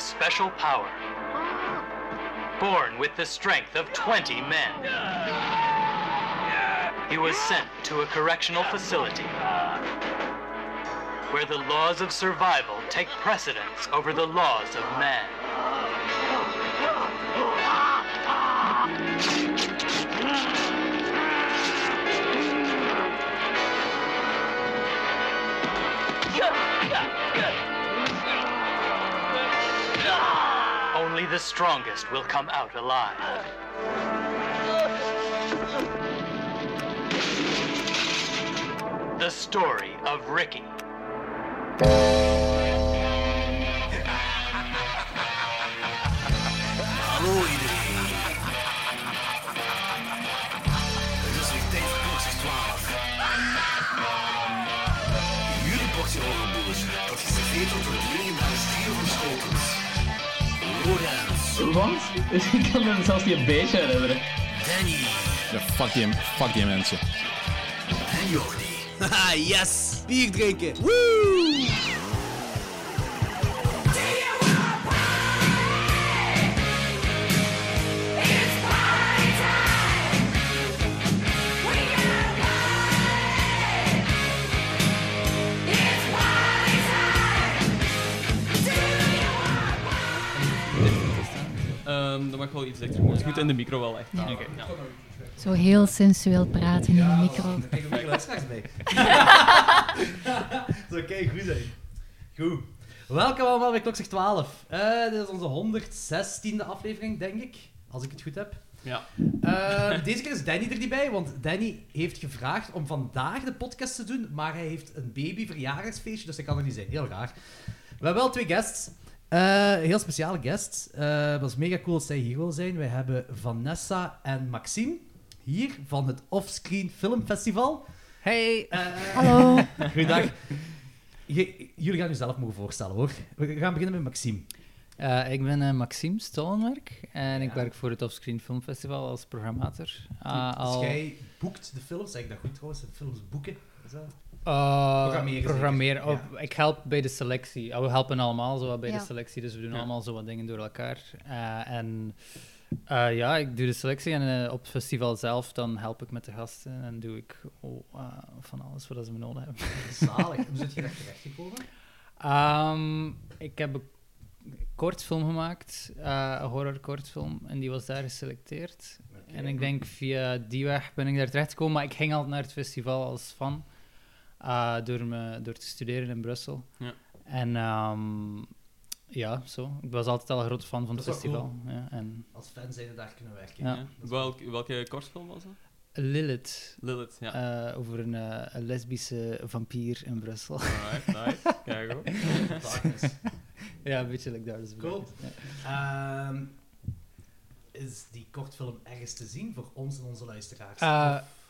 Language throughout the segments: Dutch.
a special power. Born with the strength of 20 men. He was sent to a correctional facility where the laws of survival take precedence over the laws of man. Strongest will come out alive. The story of Ricky. Hallo iedereen. Het is weer tijd voor klokjes 12. Jullie portie horrorboers, dat geserveerd wordt door de legendarische trio van Schotens. Lorenz, Wat? Ik kan me zelfs niet een beetje herinneren. Danny Ja, fuck die, fuck die mensen. en Jordi. Haha, yes! Bier drinken! Woo! Ehm, dan mag ik wel iets dichter. Het moet in de micro wel echt. Ja. Oké. Ja. Zo heel sensueel praten in de micro. Kijk, er luisteraars bij. Zou kei goed zijn. Goed. Welkom allemaal bij Klokzicht 12. Eh, dit is onze 116e aflevering, denk ik. Als ik het goed heb. Ja. Eh, deze keer is Danny er niet bij, want Danny heeft gevraagd om vandaag de podcast te doen, maar hij heeft een baby verjaardagsfeestje, dus hij kan er niet zijn. Heel raar. We hebben wel twee guests. Eh, heel speciale guests. Eh dat is mega cool dat zij hier wil zijn. Wij hebben Vanessa en Maxime hier van het Offscreen Film Festival. Hey! Eh, Hallo. Goedendag. Jullie gaan jezelf mogen voorstellen hoor. We gaan beginnen met Maxime. Eh, ik ben Maxime Stollenwerk en ik werk voor het Offscreen Film Festival als programmator. Ah, Dus al jij boekt de films, zeg ik dat goed trouwens? De films boeken? Is dat? Eh, Programmeren Ik help bij de selectie. Ah, we helpen allemaal zo wat bij Ja. de selectie, dus we doen Ja. allemaal zo wat dingen door elkaar. Eh, en eh, ja, ik doe de selectie en op het festival zelf dan help ik met de gasten en doe ik oh, eh, van alles wat ze me nodig hebben. Zalig. Hoe zit je daar terechtgekomen? Ehm, ik heb een kortfilm gemaakt, eh, een horror kortfilm, en die was daar geselecteerd. En ik denk via die weg ben ik daar terechtgekomen, maar ik ging altijd naar het festival als fan, eh, door, me, door te studeren in Brussel. Ja. En ehm, ja, zo. Ik was altijd al een groot fan van het festival. Ja, en Als fan zijn we daar kunnen werken. Ja. Ja. Welk, welke kortfilm was dat? Lilith, Lilith, ja. eh, over een, eh, een lesbische vampier in Brussel. Alright, nice. Kijk ja, een beetje like is Cool. Ja. Ehm, is die kortfilm ergens te zien voor ons en onze luisteraars?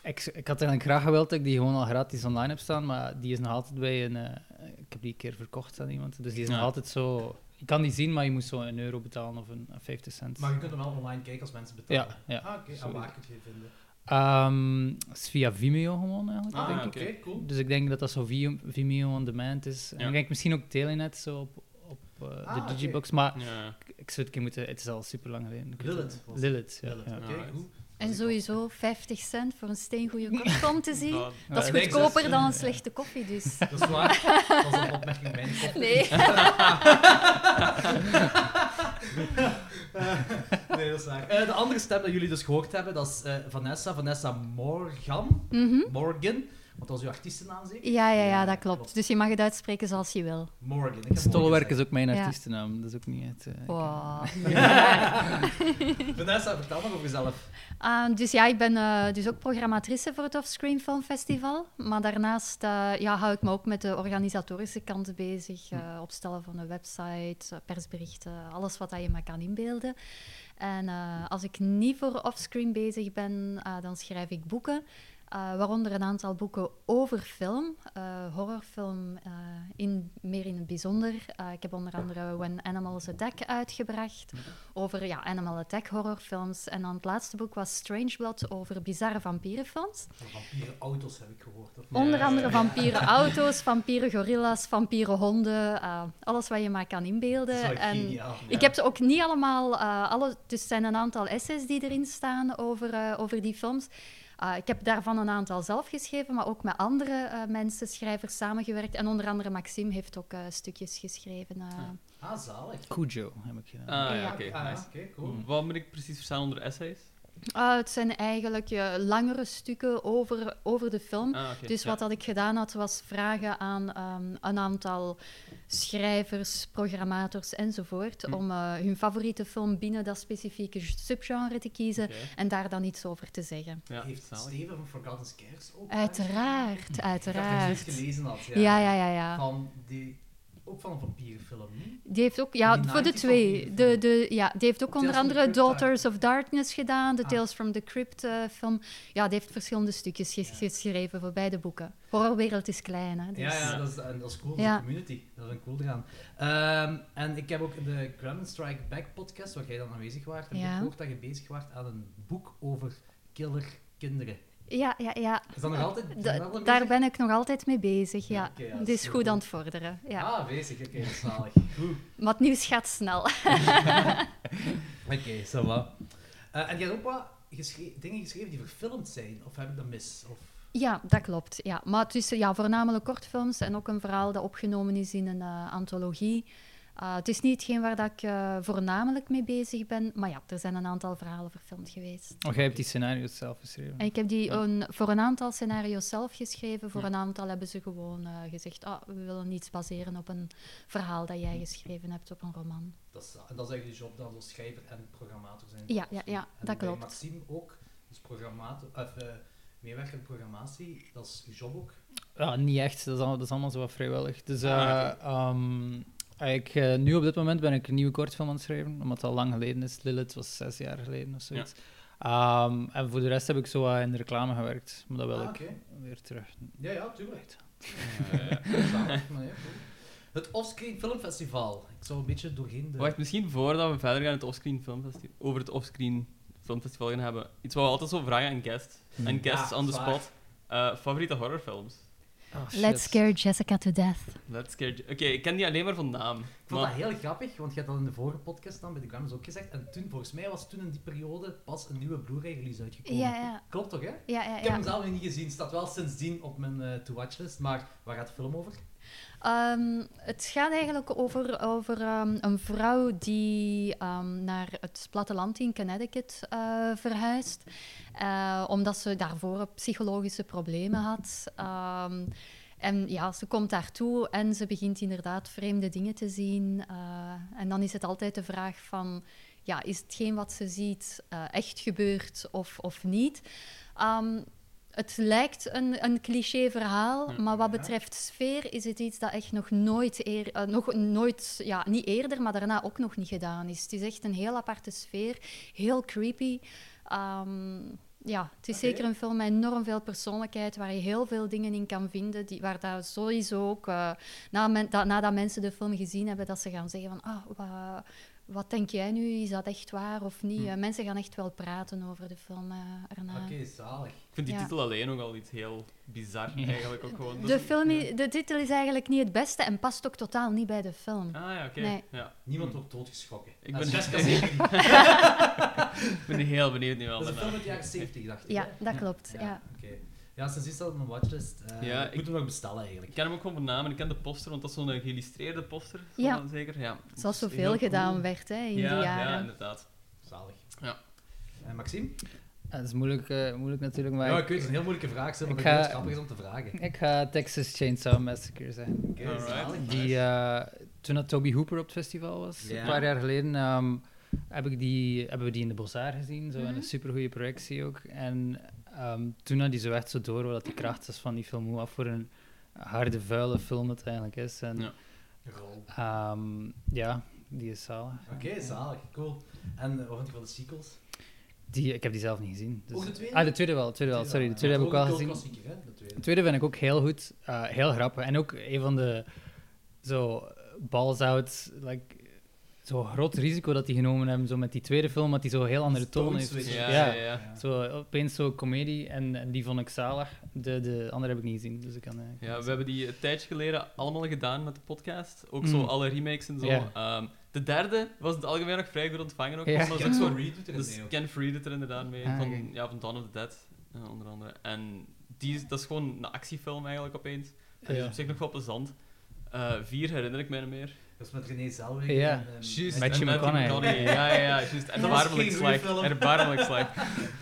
Ik, ik had eigenlijk graag gewild dat ik die gewoon al gratis online heb staan, maar die is nog altijd bij een... eh, ik heb die een keer verkocht aan iemand, dus die is Ja. nog altijd zo... Je kan die zien, maar je moet zo een euro betalen of een, 50 cent. maar je kunt hem wel online kijken als mensen betalen. Ja, ja. Ah, oké. En Sorry. waar kun je vinden? Ehm, het is via Vimeo gewoon eigenlijk. Ah, denk oké, ik. cool. Dus ik denk dat dat zo Vi- Vimeo on demand is. En Ja. ik denk misschien ook Telenet zo op, op eh, Ah, de oké. Digibox, maar Ja. ik, ik zou het een keer moeten... Het is al super lang geleden. Lilith het- was het. Lilith, ja. Lilith, ja. Oké, Alright. En sowieso 50 cent voor een steengoede te zien. Dat- Dat is goedkoper dus. dan een slechte koffie, dus. Dat is waar. Dat is een opmerking bij mijn kop. Nee. nee, dat is waar. Eh, de andere stem dat jullie dus gehoord hebben, dat is eh, Vanessa. Vanessa Morgan. Mhm. Morgan. Wat was uw artiestennaam zeker? Ja, ja, ja, dat klopt. klopt. Dus je mag het uitspreken zoals je wil. Morgan. Ik heb Stollenwerk Morgan is ook mijn Ja. artiestennaam, dat is ook niet het... eh, Wow. Vanessa, vertel maar over jezelf. Ah, dus ja, ik ben eh, dus ook programmatrice voor het Offscreen Film Festival. Maar daarnaast eh, ja, hou ik me ook met de organisatorische kant bezig. eh, opstellen van een website, persberichten, alles wat dat je maar kan inbeelden. En eh, als ik niet voor Offscreen bezig ben, dan schrijf ik boeken. Eh, waaronder een aantal boeken over film, eh, horrorfilm eh, in, meer in het bijzonder. Ik heb onder andere When Animals Attack uitgebracht, over ja, Animal Attack horrorfilms. En dan het laatste boek was Strange Blood over bizarre vampierenfilms. Vampieren auto's heb ik gehoord. Of Onder andere vampieren auto's, vampieren gorilla's, vampieren honden, alles wat je maar kan inbeelden. En geniaal. ik heb ze ook niet allemaal, alle, dus er zijn een aantal essays die erin staan over, over die films. Uh, ik heb daarvan een aantal zelf geschreven, maar ook met andere uh, mensen, schrijvers, samengewerkt. En onder andere Maxime heeft ook uh, stukjes geschreven. Uh. Ah, zalig. Cujo heb ik gedaan. Ah, ja, oké. Okay, nice. okay, cool. Wat moet ik precies verstaan onder essays? Uh, het zijn eigenlijk uh, langere stukken over, over de film. Ah, okay. Dus ja. wat dat ik gedaan had, was vragen aan um, een aantal schrijvers, programmators enzovoort, Hm. om uh, hun favoriete film binnen dat specifieke subgenre te kiezen en daar dan iets over te zeggen. Ja, Heeft. Steven van Forgotten Scares ook Uiteraard, Ik had uiteraard. het gelezen had, ja. Ja, ja, ja, ja. Van die, ook van een vampierenfilm? Die heeft ook, ja, voor de 90s twee. De, de, ja, die heeft ook Tales onder andere Daughters of Darkness gedaan, de Ah. Tales from the Crypt eh, film. Ja, die heeft verschillende stukjes ges- geschreven voor beide boeken. Horrorwereld is klein, hè. Dus. Ja, ja, dat is, en dat is cool, Ja. een community. Dat is een cool eraan. Ehm, en ik heb ook de Gremlin Strike Back podcast, waar jij dan aanwezig was, heb ik gehoord dat je bezig was aan een boek over killer kinderen. Ja, ja, ja. Is dat nog altijd? Da- zijn we al daar ben ik nog altijd mee bezig, ja. Het is goed goed. aan het vorderen, ja. Ah, bezig, oké, zalig. Goed. Maar het nieuws gaat snel. Oké, ça va. Eh, en je hebt ook wat geschre- dingen geschreven die verfilmd zijn, of heb ik dat mis? Of... Ja, dat klopt. Ja. Maar het is ja, voornamelijk kortfilms en ook een verhaal dat opgenomen is in een eh, antologie. Uh, het is niet hetgeen waar dat ik uh, voornamelijk mee bezig ben, maar ja, er zijn een aantal verhalen verfilmd geweest. Oh, jij hebt die scenario's zelf geschreven? En ik heb die Ja. een, voor een aantal scenario's zelf geschreven, voor Ja. een aantal hebben ze gewoon uh, gezegd, ah, we willen iets baseren op een verhaal dat jij geschreven hebt, op een roman. Dat is, en dat is eigenlijk de job dan als schrijver en programmator zijn. Ja, ja, ja, en dat klopt. Maxime ook, dus programmator, of uh, meewerkend programmatie, dat is uw job ook. Ja, niet echt. Dat is, allemaal, dat is allemaal zo wat vrijwillig. Dus uh, Ah, um, ik, uh, nu op dit moment ben ik een nieuwe kortfilm aan het schrijven, omdat het al lang geleden is. Lilith was zes jaar geleden of zoiets. Ja. Um, en voor de rest heb ik zo uh, in de reclame gewerkt, maar dat wil ah, ik okay. weer terug. Ja, ja, tuurlijk. ja, het Offscreen Filmfestival. Ik zou een beetje doorheen de... Wacht, misschien voordat we verder gaan het Offscreen Filmfestival, over het Offscreen Filmfestival gaan hebben, iets wat we altijd zo vragen aan guests. Hmm. En guests Ja, on the spot. Uh, favoriete horrorfilms? Oh, Let's scare Jessica to death. Let's scare... Oké, okay, ik ken die alleen maar van naam. Ik vond maar... dat heel grappig, want je had dat in de vorige podcast dan bij de Grams ook gezegd. En toen, volgens mij was toen in die periode pas een nieuwe Blu-ray-release uitgekomen. Ja, ja. Klopt toch, hè? Ja, ja, Ik heb hem zelf nog niet gezien, staat wel sindsdien op mijn uh, to-watch-list. Maar waar gaat de film over? Um, het gaat eigenlijk over, over um, een vrouw die um, naar het platteland in Connecticut uh, verhuist. Uh, omdat ze daarvoor psychologische problemen had. en ja, ze komt daartoe en ze begint inderdaad vreemde dingen te zien. Uh, en dan is het altijd de vraag van... Ja, is hetgeen wat ze ziet echt gebeurd of, of niet? Het lijkt een, een cliché verhaal, maar wat betreft sfeer is het iets dat echt nog nooit, eer, uh, nog nooit ja, niet eerder, maar daarna ook nog niet gedaan is. Het is echt een heel aparte sfeer, heel creepy. Um, ja, het is okay. zeker een film met enorm veel persoonlijkheid, waar je heel veel dingen in kan vinden, die, waar dat sowieso ook, uh, na men, dat, nadat mensen de film gezien hebben, dat ze gaan zeggen van, ah, wat, wat denk jij nu? Is dat echt waar of niet? Hm. Uh, mensen gaan echt wel praten over de film uh, erna. Oké, okay, zalig. Ik vind die ja. titel alleen ook al iets heel bizar, eigenlijk ook gewoon. De, film, de titel is eigenlijk niet het beste en past ook totaal niet bij de film. Ah ja, oké. Okay. Nee. Ja. Niemand wordt doodgeschrokken. Ik ben, Jessica zeker niet. ik ben heel benieuwd nu wel. Dat is een film uit de jaren 70, dacht ik. Ja, dat klopt. Ja, ja. Ja, sinds is dat op mijn watchlist. Uh, ja, ik moet hem nog bestellen eigenlijk. Ik ken hem ook gewoon van naam en ik ken de poster, want dat is zo'n geïllustreerde poster. Ja. Zeker, ja. Zoals zoveel gedaan cool. werd hè, in ja, die jaren. Ja, inderdaad. Zalig. Ja. En Maxime? Ja, dat is moeilijk, uh, moeilijk natuurlijk, maar... Ja, ik weet, het is een heel moeilijke vraag, maar ik ga, het grappig is om te vragen. Ik ga Texas Chainsaw Massacre zeggen. Oké, okay. Die, uh, toen dat Toby Hooper op het festival was, een paar jaar geleden, um, heb ik die, hebben we die in de Bossaar gezien, zo Mhm. in een supergoeie projectie ook. En um, toen had die zo echt zo door wat die kracht is van die film, hoe wat voor een harde, vuile film het eigenlijk is. En, ja. Um, ja, die is zalig. Oké, okay, zalig, cool. En wat vond je van de sequels? Die, ik heb die zelf niet gezien. Dus... Ook de tweede? Ah, de tweede wel, de tweede wel. Sorry, de tweede heb ik wel gezien. Klassieker, hè, de tweede. De tweede vind ik ook heel goed. eh, heel grappig. En ook een van de zo balls out, like, zo groot risico dat die genomen hebben zo met die tweede film, dat die zo heel andere toon heeft. Ja, Ja. ja, ja. Zo opeens zo comedie en, en die vond ik zalig. De, de andere heb ik niet gezien, dus ik kan... eh, Ja, we hebben die een tijdje geleden allemaal gedaan met de podcast. Ook zo Mm. alle remakes en zo. Ehm, de derde was in het algemeen nog vrij goed ontvangen. Ook, Ja. is ook zo Reed doet er Dus. Ken Free doet er inderdaad mee, Ah, van, oké. ja, van Dawn of the Dead, eh, onder andere. En die, is- dat is gewoon een actiefilm eigenlijk opeens. En die is op zich nog wel plezant. Eh, vier herinner ik mij niet meer. Dat is met René Zellweger. Ja. en, ehm, Juist, Matthew McConaughey. Ja, ja, ja, juist. Erbarmelijk slecht. Erbarmelijk slecht.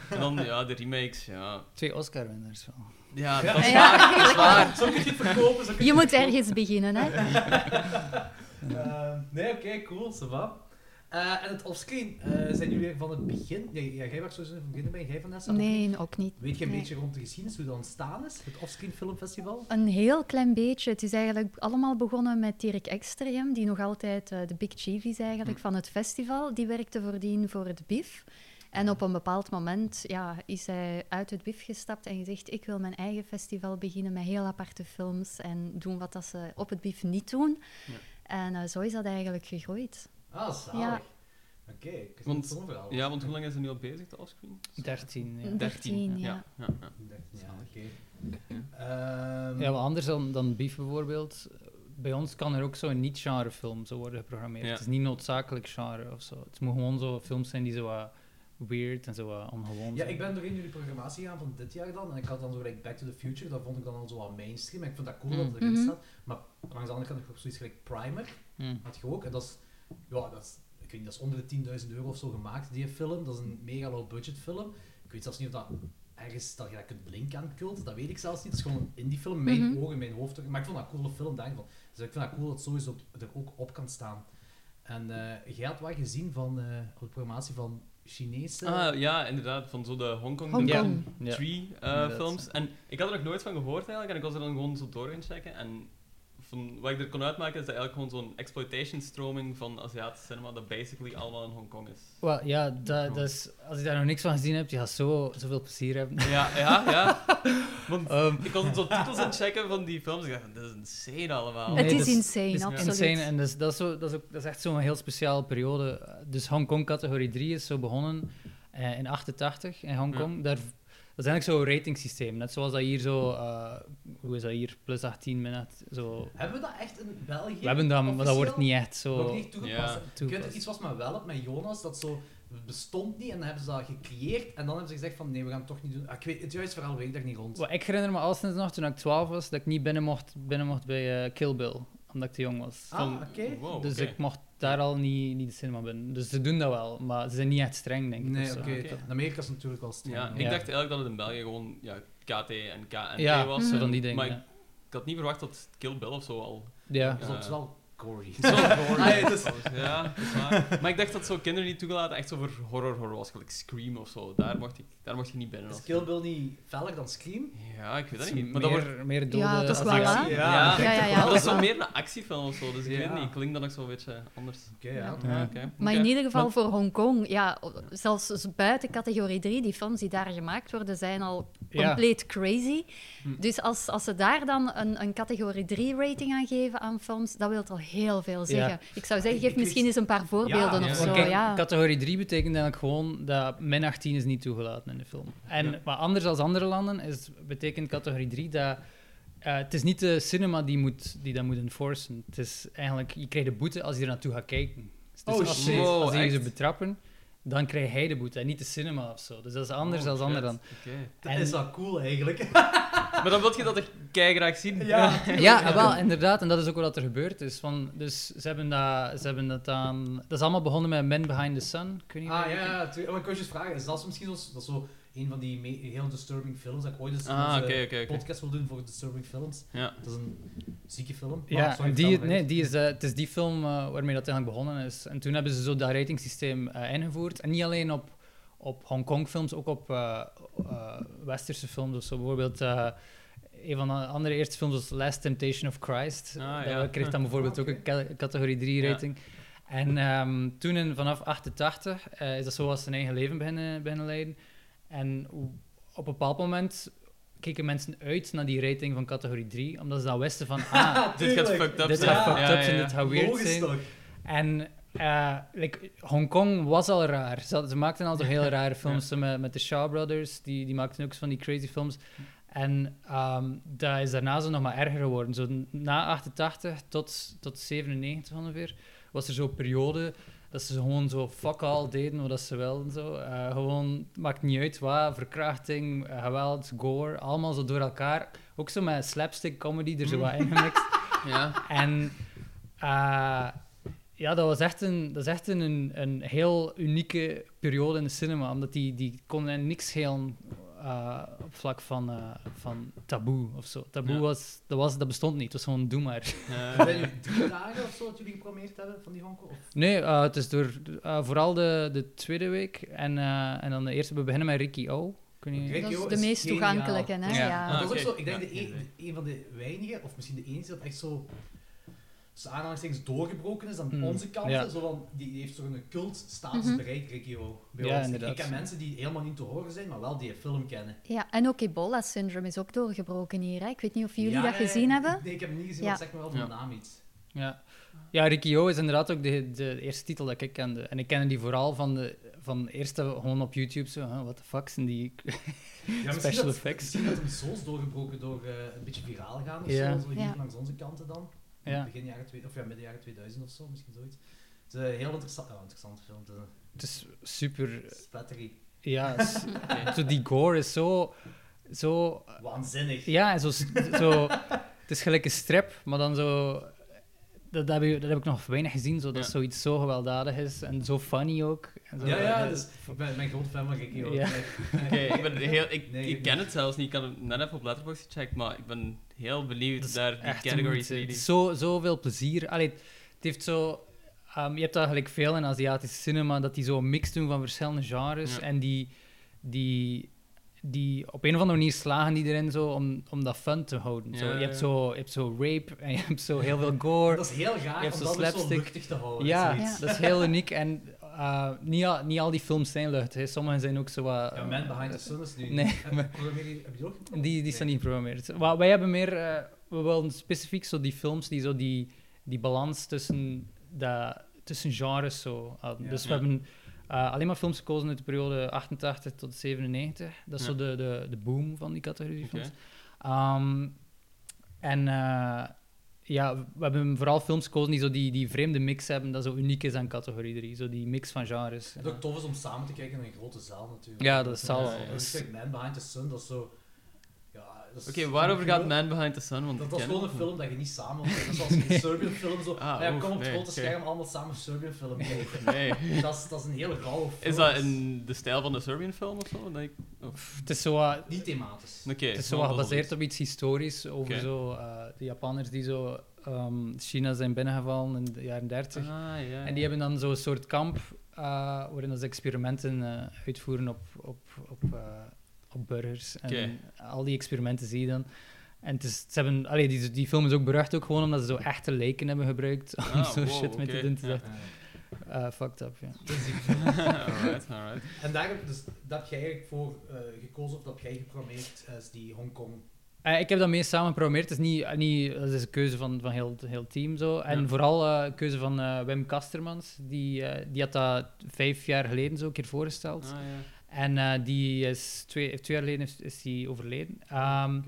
En dan, ja, de remakes, ja. Twee Oscar-winnaars wel. Ja, dat is Ja, waar. Dat is waar. Zo kun je het verkopen. Je moet ergens beginnen, hè? Eh, nee, oké, cool, ça va. Eh, en het offscreen, eh zijn jullie van het begin? Ja, jij was sowieso van het begin bij, jij Vanessa? Nee, ook niet. Weet je een Nee. beetje rond de geschiedenis, hoe dat ontstaan is, het Offscreen Filmfestival? Een heel klein beetje. Het is eigenlijk allemaal begonnen met Dirk Ekstrem, die nog altijd eh, de Big Chief is eigenlijk Hm. van het festival. Die werkte voordien voor het BIF. En op een bepaald moment ja, is hij uit het BIF gestapt en gezegd ik wil mijn eigen festival beginnen met heel aparte films en doen wat dat ze op het BIF niet doen. Ja. En zo is dat eigenlijk gegroeid. Ah, zalig. Ja. Oké, ik wist Want- zo'n verhaal. Ja, want hoe lang is er nu al bezig, de offscreen? 13, ja. 13, ja. ja. ja, ja. Ja, oké. Ehm, Ja, wel anders dan, dan Beef bijvoorbeeld. Bij ons kan er ook zo'n niet-genre film zo worden geprogrammeerd. Ja. Het is niet noodzakelijk genre of zo. Het moet gewoon zo films zijn die zo wat weird en zo wat ongewoon Ja, ik ben doorheen jullie programmatie gegaan van dit jaar dan. En ik had dan zo gelijk Back to the Future. Dat vond ik dan al zo wat mainstream. En ik vond dat cool dat het erin staat. Maar langs de andere kant heb ik ook zoiets gelijk Primer. Hm. Had je ook. En dat is, ja, dat is, ik weet niet, dat is onder de 10.000 euro of zo gemaakt, die film. Dat is een mega low budget film. Ik weet zelfs niet of dat ergens dat je dat kunt linken aan cult. Dat weet ik zelfs niet. Het is gewoon een indie film. Mijn Mhm. ogen, mijn hoofd. Maar ik vond dat een coole film, denk ik van. Dus ik vind dat cool dat het sowieso er ook op kan staan. En eh jij had wat gezien van, eh, de programmatie van Chinese... Ah, ja, inderdaad, van zo de Hongkong, Ja. Tree eh, films. En ik had er nog nooit van gehoord eigenlijk, en ik was er dan gewoon zo door gaan checken. En van, wat ik er kon uitmaken is dat eigenlijk gewoon zo'n exploitation-stroming van Aziatische cinema dat basically allemaal in Hongkong is. Wel, ja, dat, dat is, als je daar nog niks van gezien hebt, je gaat zo, zoveel plezier hebben. Ja, ja, ja. Want Ehm, ik was zo titels aan checken van die films. Ik dacht, dit is insane allemaal. Nee, het is dat is- insane, Het is absoluut. insane en dat is, dat, is zo, dat, is ook, dat is echt zo'n heel speciale periode. Dus Hongkong categorie 3 is zo begonnen eh, in 88 in Hongkong. Daar, dat is eigenlijk zo'n ratingsysteem. Net zoals dat hier zo, eh, hoe is dat hier, plus 18 min 8, zo. Hebben we dat echt in België? We hebben dat, maar dat wordt niet echt Wordt zo... niet toegepast. Ja, Ik weet toegepast. dat iets was met wel op met Jonas, dat zo het bestond niet en dan hebben ze dat gecreëerd en dan hebben ze gezegd van nee, we gaan het toch niet doen. Ah, ik weet, het juiste verhaal weet ik daar niet rond. Ik herinner me al sinds nog, toen ik 12 was, dat ik niet binnen mocht, binnen mocht bij eh, Kill Bill, omdat ik te jong was. Ah, oké. wow, dus ik mocht daar al niet, niet de cinema binnen. Dus ze doen dat wel, maar ze zijn niet echt streng, denk ik. Nee, oké. In Amerika is het natuurlijk wel streng. Ja, ja. ik Ja. dacht eigenlijk dat het in België gewoon ja, KT en KNT Ja, was. zo En- van die dingen. Maar ik, ja. ik had niet verwacht dat Kill Bill of zo al... Ja. Dus het is wel gory. Zo gory. Ah, ja, het is- Ja, dat is waar. Maar ik dacht dat zo kinderen niet toegelaten echt zo voor horror horror was, gelijk Scream of zo. Daar mocht ik, daar mocht je niet binnen. Is of Kill. Bill niet feller dan Scream? Ja, ik weet dat Het niet. is Maar dat wordt... meer dode Ja, toch wel, actie. hè? Ja, Ja, ja, dat is zo wel. meer een actiefilm of zo, dus ik Ja. weet niet. Klinkt dan ook zo'n beetje anders. Oké, ja. Ja. Ja. oké. Maar in ieder geval Maar- voor Hongkong, ja, zelfs buiten categorie 3, die films die daar gemaakt worden, zijn al Ja. compleet crazy. Hm. Dus als, als ze daar dan een, een categorie 3 rating aan geven aan films, dat wil al heel veel zeggen. Ik zou zeggen, geef Ik misschien eens een paar voorbeelden Ja, of ja. zo. Kijk, ja. categorie 3 betekent eigenlijk gewoon dat min 18 is niet toegelaten in de film. En maar anders dan andere landen is, betekent categorie 3 dat eh, het is niet de cinema die, moet, die dat moet enforcen. Het is eigenlijk, je krijgt de boete als je er naartoe gaat kijken. Dus Oh, als, shit. je, als ze betrappen, dan krijgt hij de boete en niet de cinema of zo. Dus dat is anders dan Oh, andere shit. dan. Oké. Dat En- is wel cool eigenlijk. Maar dan wil je dat echt graag zien. Ja. Ja, wel, inderdaad. En dat is ook wat er gebeurd is. Van, dus ze hebben, dat, ze hebben dat aan... Dat is allemaal begonnen met Men Behind the Sun. Niet Ah je- ja, ja. tu- Maar ik je eens vragen, is dat misschien zo, dat is zo een van die me- heel disturbing films dat ik ooit eens Ah, onze oké, oké, oké. podcast wil doen voor disturbing films? Ja. Dat is een zieke film. Ja, sorry, en die, nee, die is, eh, het is die film eh, waarmee dat eigenlijk begonnen is. En toen hebben ze zo dat ratingsysteem eh, ingevoerd. En niet alleen op, op Hongkong-films, ook op eh, eh, westerse films of zo. Bijvoorbeeld, eh, een van de andere eerste films was Last Temptation of Christ. Ah, dat ja. kreeg dan bijvoorbeeld Ah, ook een ca- categorie 3 Ja. rating. En ehm, toen, in, vanaf 88, eh, is dat zo als zijn eigen leven beginnen, beginnen leiden. En op een bepaald moment keken mensen uit naar die rating van categorie 3, omdat ze dan wisten van, ah, Dit gaat fucked up dit zijn. gaat fucked Ja, up zijn, dit gaat weird Logisch zijn. toch? En eh like, Hongkong was al raar. Ze, maakten al toch heel rare films zo met, met de Shaw Brothers. Die, die maakten ook zo van die crazy films. En ehm, dat is daarna zo nog maar erger geworden. Zo na 88 tot, tot 97 ongeveer was er zo'n periode dat ze gewoon zo fuck all deden wat ze wilden. Zo. Eh, gewoon, maakt niet uit wat, verkrachting, geweld, gore, allemaal zo door elkaar. Ook zo met slapstick comedy er zo wat ingemixt. Ja. En eh, ja, dat was echt een, dat is echt een, een heel unieke periode in de cinema, omdat die, die konden niks heel eh, op vlak van, eh, van taboe of zo. Taboe Ja. was, dat was, dat bestond niet, het was gewoon doe maar. Ja. Zijn jullie drie dagen of zo dat jullie geprobeerd hebben van die? Of- Nee, eh, het is door vooral de, de tweede week en, eh, en dan de eerste, we beginnen met Ricky O. Kun je... Ricky Dat is O de is meest toegankelijke, hè? Ja. Ja. Maar dat is oké. ook zo, ik denk Ja, de geen een, een van de weinigen, of misschien de enige, dat echt zo tussen aanhalingstekens doorgebroken is aan Hmm. onze kant. Ja. Zo van, die, die heeft zo'n cultstatus Mhm. bereikt, Ricky O. Bij Ja, ons. Ik- inderdaad. Ik ken mensen die helemaal niet te horen zijn, maar wel die film kennen. Ja, en ook ebola-syndroom is ook doorgebroken hier. Hè? Ik weet niet of jullie Ja, dat gezien hebben. Nee, ik heb hem niet gezien, Ja. maar zeg maar wel van Ja. de naam iets. Ja. Ja, Ricky O is inderdaad ook de, de eerste titel dat ik kende. En ik kende die vooral van de van de eerste gewoon op YouTube zo, huh, what the fuck zijn die Ja, special dat- effects? Misschien dat hem zo is doorgebroken door eh, een beetje viraal gaan of Ja. zo, zo hier Ja. langs onze kanten dan. Ja. Begin jaren of ja, midden jaren 2000 of zo, misschien zoiets. Het is een heel interessant, oh, interessante film. Het is een Het is super, splattery. ja, zo die gore is zo, zo Waanzinnig. ja, en zo, zo, het is gelijk een strip, maar dan zo, dat, dat, heb, ik, dat heb ik nog weinig gezien, zo, dat Ja. zoiets zo geweldig is en zo funny ook. En zo, Ja, ja, dus ik ben, ik ben groot fan van. Ja. Oké, ik ben heel... Ik, Nee, ik ken niet. het zelfs niet. Ik had het net even op Letterboxd gecheckt, maar ik ben heel benieuwd naar die echt categories. is Zo, zoveel plezier. Allee, het heeft zo... ehm, je hebt eigenlijk veel in Aziatisch cinema, dat die zo een mix doen van verschillende genres. Ja. En die, die, die op een of andere manier slagen die erin zo om, om dat fun te houden. zo, Ja, je, hebt zo, je hebt zo rape en je hebt zo heel veel gore. Dat is heel Je gaaf hebt om zo dat dus zo slapstick. luchtig te houden. ja, dat is heel uniek. En eh, niet, al, niet al die films zijn luchtig. hè. Sommige zijn ook zo wat... Ja, Man Behind the Sun is nu... Nee, Heb, maar- je- heb je ook? Die, die zijn niet geprogrammeerd. Wa- wij hebben meer, eh, we wilden specifiek zo die films die zo die, die balans tussen, dat, tussen genres zo hadden. Dus we hebben eh, alleen maar films gekozen uit de periode 88 tot 97. Dat is Ja. zo de, de, de boom van die categorie films. Ehm, en eh, ja, we hebben vooral films gekozen die zo die, die vreemde mix hebben, dat zo uniek is aan categorie 3. Zo die mix van genres. Het ook tof is om samen te kijken in een grote zaal natuurlijk. Ja, dat zal- Ja, ja. Man Behind the Sun, dat is zo... Dat Oké, waarover gaat Man? Behind the Sun? Want Dat was gewoon een film dat je niet samen kijken. Zoals een Serbian film zo. Ah, ja, oef, kom op het nee, grote scherm allemaal samen een Serbian film kijken. Nee. dat, is, dat is een hele rauwe film. Is dat in de stijl van de Serbian film of zo? Dat ik... Het is zo Niet thematisch. Oké. Het is zo gebaseerd op iets historisch over zo, eh, de Japanners die zo ehm, China zijn binnengevallen in de jaren 30. Ah, ja. En die hebben dan zo'n soort kamp eh, waarin ze experimenten eh, uitvoeren op, op, op, eh, op burgers. En al die experimenten zie je dan. En het is, ze hebben, allee, die, die film is ook berucht ook gewoon omdat ze zo echte lijken hebben gebruikt om Ah, zo wow, shit mee te oké. doen. Het is Ja. eh, fucked up, ja. alright, alright. En daar heb, dus, dat heb jij eigenlijk voor eh, gekozen, of dat heb jij geprogrammeerd, is die Hongkong. Eh, ik heb dat mee samen geprogrammeerd. Het is niet, niet, dat is een keuze van, van heel, heel het team. Zo. En Ja. vooral eh, een keuze van Wim Kastermans. Die, eh, die had dat vijf jaar geleden zo een keer voorgesteld. Ah, ja. En eh, die is twee, twee jaar geleden is, is die overleden. Ehm.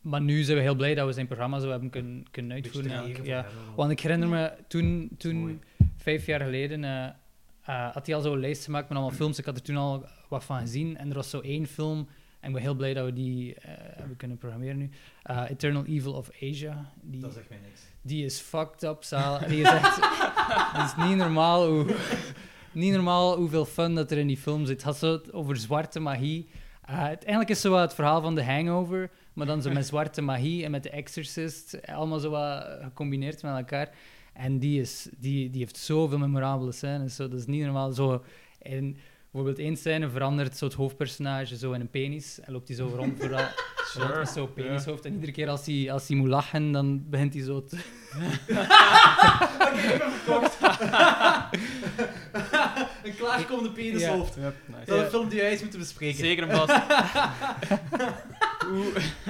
Maar nu zijn we heel blij dat we zijn programma zo hebben kunnen, kunnen uitvoeren. eigenlijk. Ja. Want ik herinner me, toen, toen vijf jaar geleden, eh, eh, had hij al zo'n lijst gemaakt met allemaal films. Ik had er toen al wat van gezien. En er was zo één film, en ik ben heel blij dat we die hebben kunnen programmeren nu. Eternal Evil of Asia. Die, Dat zegt mij niks. die is fucked up, zaal. Die is echt... is niet normaal hoe... Niet normaal hoeveel fun dat er in die film zit. Het had zo over zwarte magie. Eh, het, eigenlijk is zo wat het verhaal van The Hangover, maar dan zo met zwarte magie en met The Exorcist. Allemaal zo wat gecombineerd met elkaar. En die, is, die, die heeft zoveel memorabele scènes. Zo, dat is niet normaal. Zo, en bijvoorbeeld één scène verandert zo het hoofdpersonage zo in een penis en loopt hij zo rond voor dat rond met zo'n penishoofd. En iedere keer als hij, als hij moet lachen, dan begint hij zo te... een klaarkomende penishoofd. Yep, nice. Dat is een film die wij eens moeten bespreken. Zeker en vast.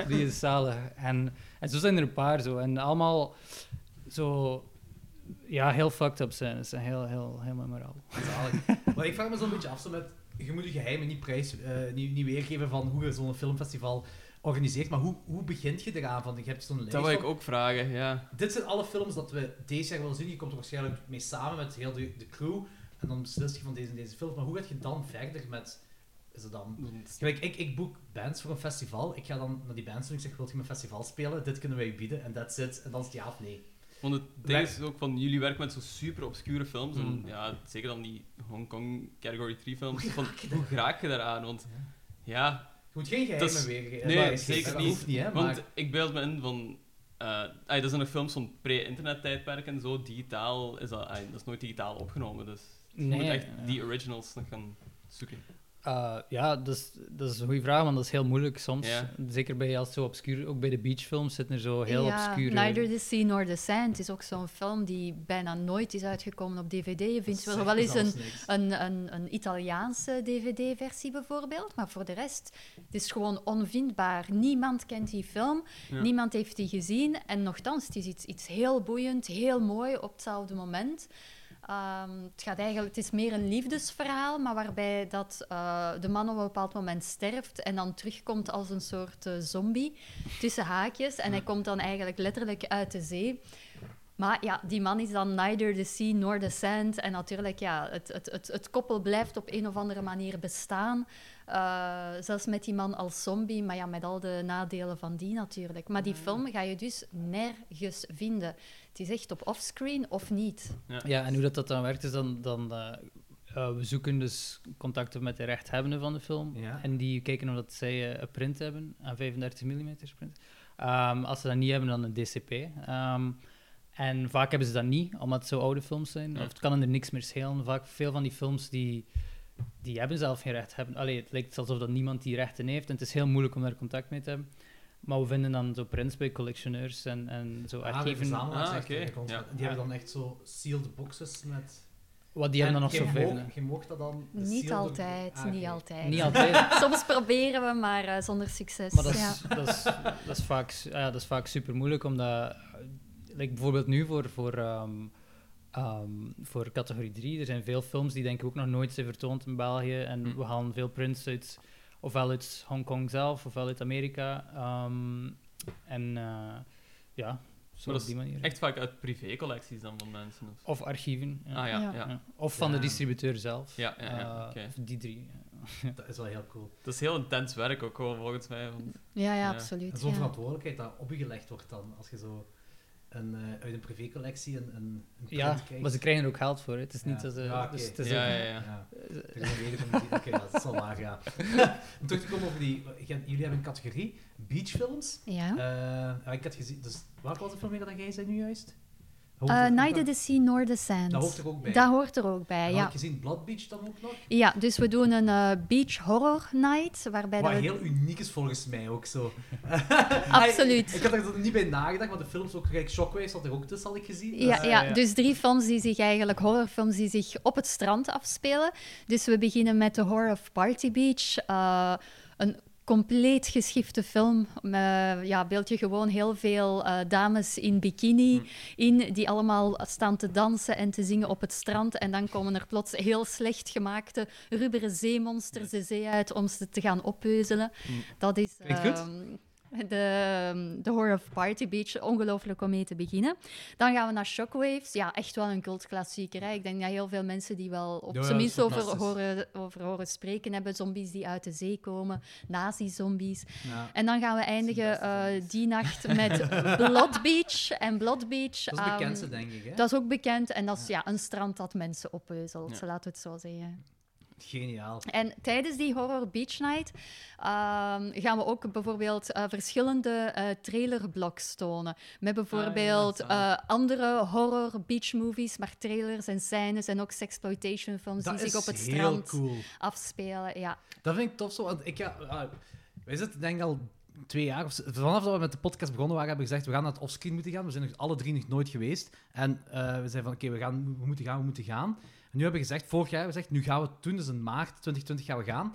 Die is zalig. En, en zo zijn er een paar zo. En allemaal zo... Ja, heel fucked up zijn. Het is heel, heel, heel memorabel. Zalig. Maar ik vraag me zo'n beetje af, zo met, je moet je geheimen niet, prijs, eh, niet, niet weergeven van hoe je zo'n filmfestival organiseert, maar hoe, hoe begint je eraan? Van, je hebt zo'n lijst Dat wil ik ook vragen, ja. Dit zijn alle films dat we deze jaar willen zien. Je komt er waarschijnlijk mee samen met heel de, de crew en dan beslis je van deze en deze film. Maar hoe gaat je dan verder met... Is het dan... Ik, ik boek bands voor een festival. Ik ga dan naar die bands en ik zeg, wilt je mijn festival spelen? Dit kunnen wij je bieden en that's it. En dan is het ja of nee. Want het ding is ook van, jullie werken met zo super obscure films. En Mm. ja, zeker dan die Hong Kong Category 3 films. Van, hoe raak je daaraan? Want ja, Je moet geen geheimen weergeven. nee, Maar- zeker dat niet. hoeft niet, hè. want Maar... ik beeld me in van... eh ay, dat zijn nog films van pre-internet-tijdperk en zo. Digitaal is dat... ay, dat is nooit digitaal opgenomen, dus je Nee, moet echt ja. die originals nog gaan zoeken. Uh, ja, dat is, dat is een goede vraag, want dat is heel moeilijk soms. Ja. Zeker bij als zo obscuur, ook bij de beachfilms zitten er zo heel ja, obscure... Neither the Sea Nor the Sand is ook zo'n film die bijna nooit is uitgekomen op DVD. Je vindt wel, wel eens een, een, een, een Italiaanse DVD-versie bijvoorbeeld, maar voor de rest, het is gewoon onvindbaar. Niemand kent die film, Ja. niemand heeft die gezien en nogthans, het is iets, iets heel boeiend, heel mooi op hetzelfde moment. Ehm, het, gaat eigenlijk, het is meer een liefdesverhaal, maar waarbij dat, eh, de man op een bepaald moment sterft en dan terugkomt als een soort eh, zombie, tussen haakjes. En hij komt dan eigenlijk letterlijk uit de zee. Maar ja, die man is dan neither the sea nor the sand. En natuurlijk, ja, het, het, het, het koppel blijft op een of andere manier bestaan. Eh, zelfs met die man als zombie, maar ja, met al de nadelen van die natuurlijk. Maar die film ga je dus nergens vinden. Het is echt op offscreen of niet. Ja, en hoe dat, dat dan werkt is dan... dan eh, eh, we zoeken dus contacten met de rechthebbenden van de film. Ja. En die kijken of dat zij een print hebben, een 35 mm print. Ehm, als ze dat niet hebben, dan een DCP. Ehm, en vaak hebben ze dat niet, omdat het zo oude films zijn. Ja. Of het kan er niks meer schelen. Vaak veel van die films die, die hebben zelf geen recht. Hebben. Allee, het lijkt alsof dat niemand die rechten heeft. En het is heel moeilijk om daar contact mee te hebben. Maar we vinden dan zo prints bij collectioneurs en, en zo Ah, archieven. Ah, Ja. Die hebben dan echt zo sealed boxes met... Wat die hebben dan nog zoveel. je mocht dat dan... Niet sealed- altijd, Ah, niet altijd. Niet altijd. Soms proberen we, maar eh, zonder succes. Maar dat ja. is, dat is, dat is, vaak, ja, dat is vaak super moeilijk, omdat, eh, like bijvoorbeeld nu voor, voor, ehm, ehm, voor categorie 3, er zijn veel films die denk ik ook nog nooit zijn vertoond in België. En Hm. we halen veel prints uit, ofwel uit Hongkong zelf, ofwel uit Amerika. Ehm, en eh, ja, zo Maar op dat die manier. Echt vaak uit privécollecties dan van mensen. Of... Of archieven. Ja. Ah ja, Ja. Of van de distributeur zelf. Ja, ja, ja, Eh, Die drie. Dat is wel heel cool. Dat is heel intens werk ook volgens mij. want- Ja, ja, Ja. absoluut. En zo'n ja. verantwoordelijkheid dat op je gelegd wordt dan, als je zo een, eh, uit een privécollectie een, een, een print Ja, krijgt. maar ze krijgen er ook geld voor. hè. Het is niet Ja. dat ze... Ja, oké. dus het is Ja, ook- ja, ja. Ja. Er is een reden om die... Oké, ja, dat is wel waar, ja. Om terug te komen over die... je- Jullie hebben een categorie, beachfilms. Ja. Ja, ik had gezien... Dus, welke was de film meer dan jij zei nu juist? Uh, Neither the Sea Nor the Sand. Dat hoort er ook bij. Dat hoort er ook bij, Dan ja. had ik gezien Blood Beach dan ook nog. Ja, dus we doen een eh, beach horror night, waarbij Wat dat we... heel uniek is volgens mij ook zo. Absoluut. Ik had er niet bij nagedacht, maar de films ook... Kijk, Shockwave zat er ook tussen, had ik gezien. Ja, Dus- ja, ja. dus drie films die zich eigenlijk, horrorfilms die zich op het strand afspelen. Dus we beginnen met The Horror of Party Beach. een compleet geschifte film. Met, ja, beeld je gewoon heel veel eh, dames in bikini in, die allemaal staan te dansen en te zingen op het strand. En dan komen er plots heel slecht gemaakte rubberen zeemonsters de zee uit om ze te gaan oppeuzelen. Dat is... Klinkt goed. Ehm, de, de Horror of Party Beach, ongelooflijk om mee te beginnen. Dan gaan we naar Shockwaves. Ja, echt wel een cultklassieker. Hè. Ik denk dat heel veel mensen die wel op Ja, zijn minst over horen, over horen spreken hebben. Zombies die uit de zee komen, nazi-zombies. Ja. En dan gaan we eindigen eh, die nacht met Blood Beach. En Blood Beach... Dat is de ehm, bekendste, denk ik. Hè? dat is ook bekend. En dat is ja, een strand dat mensen oppeuzelt, laten we het zo zeggen. Geniaal. En tijdens die Horror Beach Night ehm, gaan we ook bijvoorbeeld eh, verschillende eh trailerblogs tonen. Met bijvoorbeeld Ah, ja, eh, andere horror beach movies, maar trailers en scènes en ook sexploitation films Dat die zich op het strand cool. afspelen. Ja. Dat vind ik tof zo, want ik ga... ah, wij zitten denk ik al twee jaar, of vanaf dat we met de podcast begonnen waren, hebben we gezegd, we gaan naar het offscreen moeten gaan. We zijn nog alle drie nog nooit geweest. En we zeiden van, oké, we gaan, we moeten gaan, we moeten gaan. En nu hebben we gezegd, vorig jaar hebben we gezegd, nu gaan we het doen, dus in maart 2020 gaan we gaan.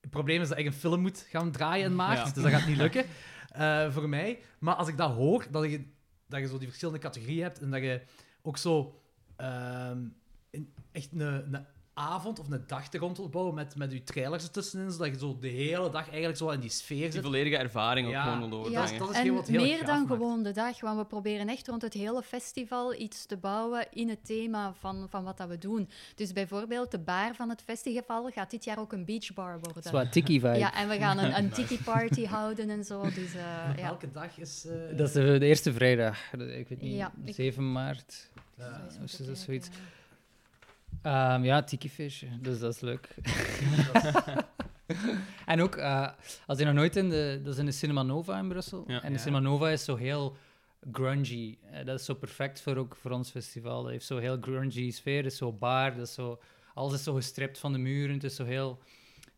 Het probleem is dat ik een film moet gaan draaien in maart, Ja. dus dat gaat niet lukken eh, voor mij. Maar als ik dat hoor, dat je, dat je zo die verschillende categorieën hebt en dat je ook zo ehm, in- echt een, een avond of een dag te rond wilt bouwen met, met je trailers ertussenin, zodat je zo de hele dag eigenlijk zo in die sfeer Die zit. volledige ervaring ook Ja. gewoon wil Ja, dat is en heel wat heel meer dan maakt. gewoon de dag, want we proberen echt rond het hele festival iets te bouwen in het thema van, van wat dat we doen. Dus bijvoorbeeld de bar van het festival gaat dit jaar ook een beachbar worden. Is wat tiki vibe. Ja, en we gaan een, een tiki-party houden en zo. Dus, eh, En ja. Elke dag is... eh, Dat is de, de eerste vrijdag. Ik weet niet, Ja, ik- 7 maart. Zo eens Of is zoiets? Ehm, ja, tiki-feestje. Dus dat is leuk. en ook, eh, als je nog nooit in de... Dat is in de Cinema Nova in Brussel. Ja. En de. Cinema Nova is zo heel grungy. Eh, dat is zo perfect voor, ook voor ons festival. Dat heeft zo heel grungy sfeer. Het is zo bar. Dat is zo, alles is zo gestript van de muren. Het is zo heel...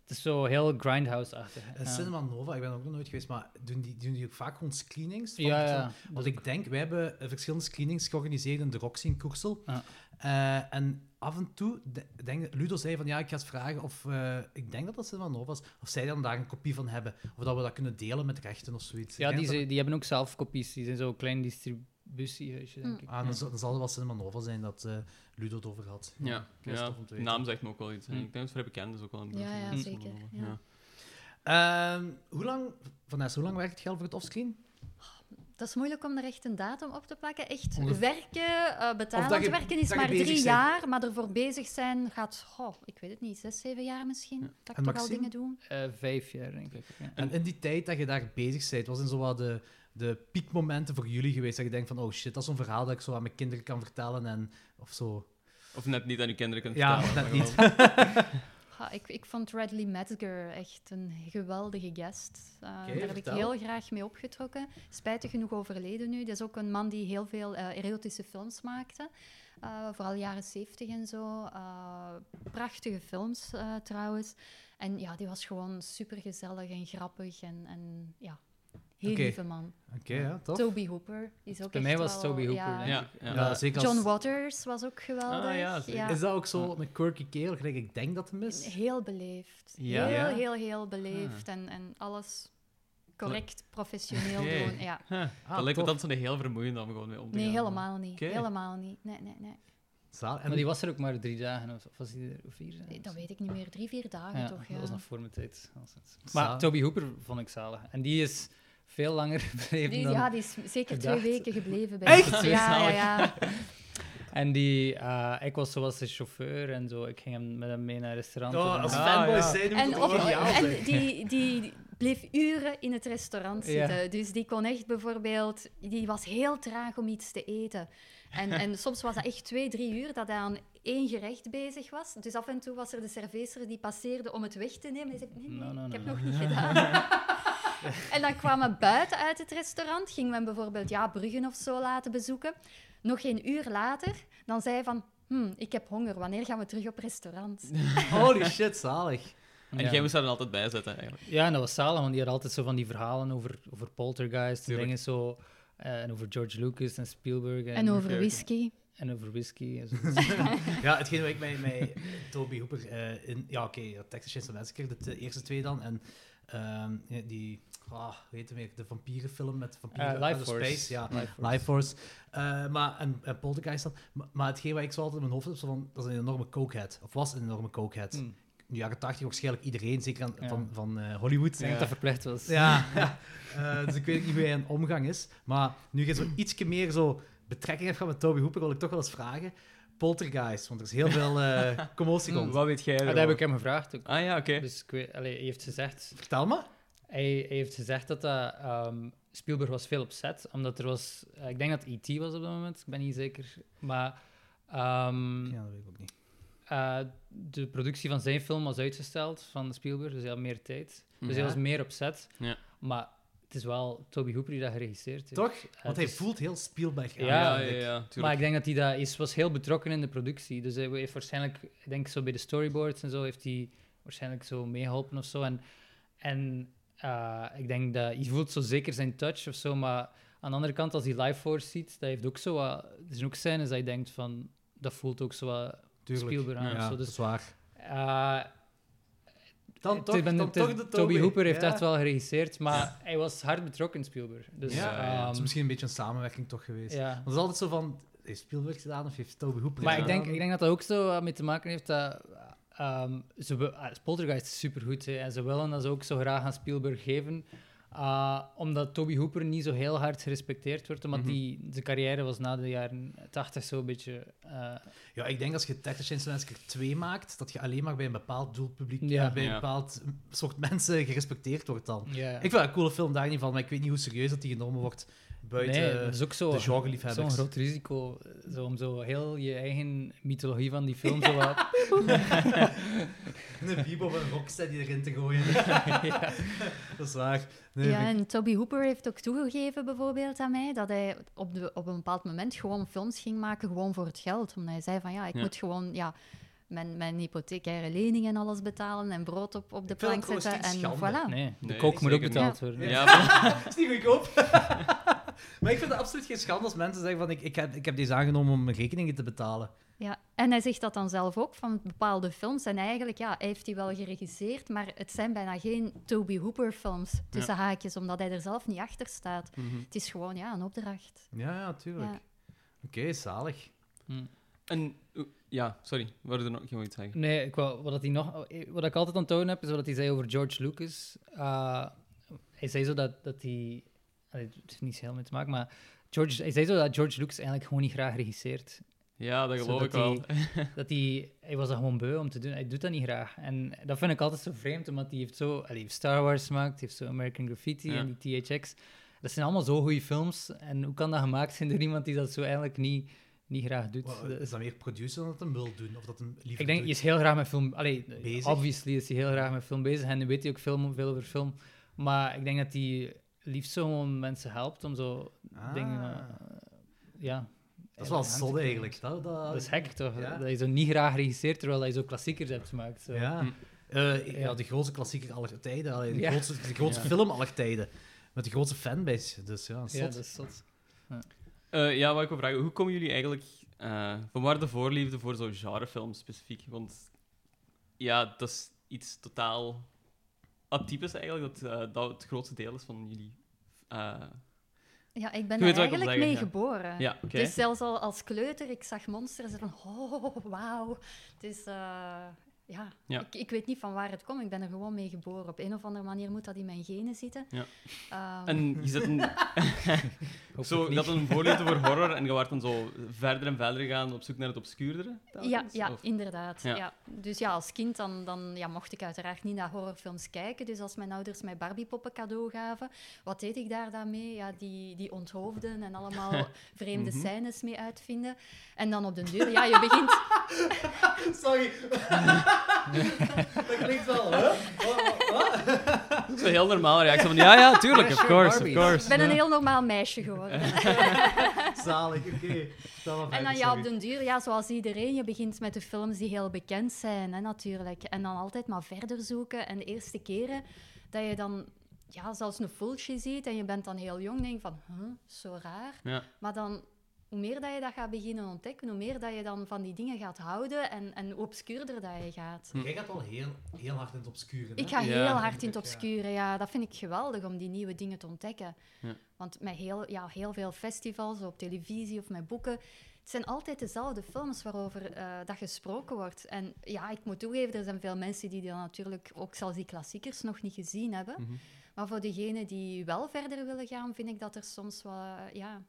Het is zo heel grindhouse-achtig. Ja. Cinema Nova, ik ben ook nog nooit geweest, maar doen die, doen die ook vaak gewoon screenings? van Ja, ja. Want ik denk, wij hebben eh, verschillende screenings georganiseerd in de Roxy in Koersel. Eh, en af en toe, de- denk, Ludo zei van ja, ik ga eens vragen of, eh, ik denk dat dat Cinema Nova was, of zij dan daar een kopie van hebben. Of dat we dat kunnen delen met rechten of zoiets. Ja, die, dat ze- die hebben ook zelf kopies. Die zijn zo'n klein distributiehuisje, denk ik. dat- Ah, dan, zal, dan zal het wel Cinema Nova zijn dat eh, Ludo het over had. Ja, ja. tof om te de weten. naam zegt me ook wel iets. hè. Hm. Ik denk dat het vrij bekend is ook wel. in Ja, Hm. zeker, ja. Ja. Ehm, hoe lang, Vanessa, hoe lang werkt het geld voor het offscreen? Dat is moeilijk om er echt een datum op te plakken. Echt Ongeveer- werken, eh Of betalend je- werken is maar drie jaar, maar ervoor bezig zijn gaat, ik weet het niet, zes, zeven jaar misschien. Dat ik En toch al dingen doe. Eh, vijf jaar, denk ik. Ja. En in die tijd dat je daar bezig bent, was in zo wat de, de piekmomenten voor jullie geweest? Dat je denkt van, oh shit, dat is zo'n verhaal dat ik zo aan mijn kinderen kan vertellen en of zo. Of net niet aan je kinderen kunt Ja, vertellen. net maar niet. ik, ik vond Radley Metzger echt een geweldige gast. Uh, daar heb ik heel graag mee opgetrokken. Spijtig genoeg overleden nu. Dat is ook een man die heel veel eh, erotische films maakte. Eh, vooral jaren zeventig en zo. Eh, prachtige films eh, trouwens. En ja, die was gewoon super gezellig en grappig. En, en ja, heel Oké. lieve man. Oké, ja, tof. Toby Hooper is ook Bij mij was wel- Toby Hooper, ja. denk Ja, ik. ja. Ja, zeker als- John Waters was ook geweldig. Ah. Is dat ook zo een quirky kerel, gelijk ik denk dat hem is? Heel beleefd. Ja. Heel, Ja. Ah. heel, heel beleefd. En, en alles correct, professioneel doen. Ja. Huh, Ah, dat lijkt me dan zo heel vermoeiend om gewoon mee om te Nee, gaan. helemaal niet. Helemaal niet. Nee, nee, nee. Zaal. En Maar die was er ook maar drie dagen, of, of was hij er vier dagen? Nee, Dat weet ik niet meer. Drie, vier dagen ja, toch? Ja. dat was nog voor mijn tijd. Maar Toby Hooper vond ik zalig. En die is veel langer gebleven Die, dan... ja, die is zeker twee weken gebleven bij Echt? ons. Ja, ja, ja. En die, eh, ik was zoals de chauffeur en zo. Ik ging hem, met hem mee naar restaurants. Oh, als en, Ah, fanboys ja. moet En, het op, en die, die bleef uren in het restaurant Ja. zitten. Dus die kon echt bijvoorbeeld... Die was heel traag om iets te eten. En, en soms was dat echt twee, drie uur dat hij aan één gerecht bezig was. Dus af en toe was er de serveester die passeerde om het weg te nemen. En die zei, nee, nee, No, no, ik no, heb no. nog niet gedaan. en dan kwamen we buiten uit het restaurant. Gingen we hem bijvoorbeeld ja, Bruggen of zo laten bezoeken. Nog geen uur later, dan zei hij van... Hm, ik heb honger, wanneer gaan we terug op restaurant? Holy shit, zalig. En Ja. jij moest daar dan altijd bij zitten, eigenlijk. Ja, en dat was zalig, want die had altijd zo van die verhalen over, over Poltergeist en dingen zo. eh, en over George Lucas en Spielberg. En, En over whisky. En over whisky. En zo. Ja, hetgeen wat ik met, met Toby Hooper eh, in... Ja, oké, ja, Texas Chainsaw Massacre, de, de eerste twee dan. En ehm, die... ah, hoe heet hem weer? De vampierenfilm met vampieren uit Life Force. Space. Ja, Life Force. Life Force. Eh, maar, en, en Poltergeist dan. Maar, maar hetgeen wat ik zo altijd in mijn hoofd heb, zo van, dat is een enorme cokehead. Of was een enorme cokehead. Hm. In de jaren 80 waarschijnlijk iedereen, zeker aan- Ja. van, van eh, Hollywood. Ik denk dat dat verplicht was. Ja, ja. Eh, dus ik weet niet hoe hij een omgang is. Maar nu je zo ietsje meer zo betrekking hebt gehad met Toby Hooper, wil ik toch wel eens vragen. Poltergeist, want er is heel veel eh commotie rond. Wat weet jij Ah, dat heb ik hem gevraagd ook. Ah ja, oké. Dus ik weet, allee, hij heeft gezegd, Vertel me. Hij, hij heeft gezegd dat dat, ehm, Spielberg was veel op set, omdat er was, eh, ik denk dat E.T. was op dat moment, ik ben niet zeker, maar ehm, Ja, dat weet ik ook niet. eh, de productie van zijn film was uitgesteld van Spielberg, dus hij had meer tijd. Dus hij was meer op set. Ja. Maar het is wel Toby Hooper die dat geregisseerd heeft. Toch? Eh, Want hij is- voelt heel Spielberg aan. Ja, ja, ja. Maar ik denk dat hij dat is, was heel betrokken in de productie. Dus hij heeft waarschijnlijk, ik denk zo bij de storyboards en zo, heeft hij waarschijnlijk zo meegeholpen of zo. En, en eh, ik denk dat hij voelt zo zeker zijn touch of zo. Maar aan de andere kant, als hij Life Force ziet, dat heeft ook zo wat. Er zijn ook scènes dat je denkt van, dat voelt ook zo wat Tuurlijk. Spielberg aan. Ja, zo. dat Dus, is waar. eh, Dan toch, ben- dan toch de Toby Hooper heeft Ja. echt wel geregisseerd, maar hij was hard betrokken in Spielberg. Dus, Ja, ja. ehm, het is misschien een beetje een samenwerking toch geweest. ja. Want het is altijd zo van, heeft Spielberg gedaan of heeft Toby Hooper Maar het ik denk, gedaan? ik denk dat dat ook zo uh, mee te maken heeft dat... ehm ze, ah, Poltergeist is supergoed hè, en ze willen dat ze ook zo graag aan Spielberg geven. uh, omdat Toby Hooper niet zo heel hard gerespecteerd wordt, omdat Mhm. die, zijn carrière was na de jaren 80 zo een beetje... uh, Ja, ik denk als je Texas Chainsaw Massacre 2 maakt, dat je alleen maar bij een bepaald doelpubliek, Ja. eh, bij een Ja. bepaald soort mensen gerespecteerd wordt dan. ja. Ik vind dat een coole film daar niet van, maar ik weet niet hoe serieus dat die genomen wordt buiten nee, dat is ook zo, de genre-liefhebbers. zo'n groot risico. Zo, om zo heel je eigen mythologie van die film zo wat... Een Bibo of een Rocksteady erin te gooien. Dat is waar. Nee, ja, ik- en Toby Hooper heeft ook toegegeven bijvoorbeeld aan mij dat hij op, de, op een bepaald moment gewoon films ging maken gewoon voor het geld. Omdat hij zei van ja, ik Ja. moet gewoon ja, mijn, mijn hypothecaire lening en alles betalen en brood op, op de Ik plank zetten. En voilà. Nee, de Nee, kook moet ook betaald niet. worden. Ja, maar- Dat is niet goedkoop. Maar ik vind het absoluut geen schande als mensen zeggen van ik, ik, heb, ik heb deze aangenomen om mijn rekeningen te betalen. Ja, en hij zegt dat dan zelf ook van bepaalde films. En eigenlijk, ja, hij heeft die wel geregisseerd, maar het zijn bijna geen Toby Hooper films, tussen haakjes, omdat hij er zelf niet achter staat. Mhm. Het is gewoon, ja, een opdracht. Ja, ja, tuurlijk. Ja. Oké, zalig. En, uh, ja, sorry, we wilden er nog nog iets zeggen. Nee, ik wou, wat, dat hij nog, wat ik altijd onthouden heb, is wat hij zei over George Lucas. Uh, hij zei zo dat, dat hij... allee, Het heeft niet heel mee te maken, maar George, hij zei zo dat George Lucas eigenlijk gewoon niet graag regisseert. Ja, dat geloof Zodat ik wel. hij- dat hij, hij was dat gewoon beu om te doen. Hij doet dat niet graag. En dat vind ik altijd zo vreemd, omdat hij heeft zo... allee, Hij heeft Star Wars gemaakt, hij heeft zo American Graffiti Ja. en die THX. Dat zijn allemaal zo goede films. En hoe kan dat gemaakt zijn door iemand die dat zo eigenlijk niet, niet graag doet? Is dat meer producer dan dat een wil doen? Of dat een liever ik denk, doet? hij is heel graag met film... Allee, Bezig. obviously is hij heel graag met film bezig en dan weet hij ook veel, veel over film. Maar ik denk dat hij liefst zo gewoon mensen helpt om zo Ah. dingen... eh, ja... Dat is wel zot krijgen. eigenlijk. Dat, dat, Dat is gek, toch? Ja. Dat je zo niet graag regisseert, terwijl je zo klassiekers hebt gemaakt. Zo. Ja. Hm. Eh, ja. Ja. de grootste klassieker aller tijden. de, Ja. grootste, de grootste Ja. film aller tijden. Met de grootste fanbase. Dus ja, zot. Ja, dat is zot. Eh, ja, wat ik wil vragen, hoe komen jullie eigenlijk... eh, van waar de voorliefde voor zo'n genrefilm specifiek? Want ja, dat is iets totaal atypisch eigenlijk, dat eh, dat het grootste deel is van jullie... eh, Ja, ik ben er eigenlijk zeggen, mee ja. geboren. ja. Dus zelfs al als kleuter, ik zag monsters en van, oh, wauw. Het is, eh, ja, Ja. Ik, ik weet niet van waar het komt. Ik ben er gewoon mee geboren. Op een of andere manier moet dat in mijn genen zitten. Ja. Ehm, En je zit een, zo, je had een voorliefde voor horror en je werd dan zo verder en verder gegaan op zoek naar het obscuurdere? ja, telkens? ja, Of- inderdaad. Ja. Ja. Dus ja, als kind dan, dan ja, mocht ik uiteraard niet naar horrorfilms kijken. Dus als mijn ouders mij Barbiepoppen cadeau gaven, wat deed ik daar dan mee? Ja, die, die onthoofden en allemaal vreemde Mhm. scènes mee uitvinden. En dan op de deur, ja, je begint... Sorry. Dat klinkt wel, hè? Dat is een heel normale reactie van, ja, ja, tuurlijk, of course, of course. Ik ben een heel normaal meisje geworden. Zalig, oké. En dan ja, op den duur, ja, zoals iedereen, je begint met de films die heel bekend zijn, hè, natuurlijk. En dan altijd maar verder zoeken. En de eerste keren dat je dan ja, zelfs een Fulci ziet en je bent dan heel jong, denk je van, huh, zo raar. Ja. Maar dan, hoe meer dat je dat gaat beginnen ontdekken, hoe meer dat je dan van die dingen gaat houden en, en hoe obscuurder dat je gaat. Jij gaat wel heel, heel hard in het obscuren. hè? Ik ga Ja. heel hard in het Ja. obscure, ja. Dat vind ik geweldig, om die nieuwe dingen te ontdekken. Ja. Want met heel, ja, heel veel festivals, op televisie of met boeken... Het zijn altijd dezelfde films waarover eh, dat gesproken wordt. En ja, ik moet toegeven, er zijn veel mensen die dan natuurlijk ook zelfs die klassiekers nog niet gezien hebben. Mhm. Maar voor degenen die wel verder willen gaan, vind ik dat er soms wel... ja,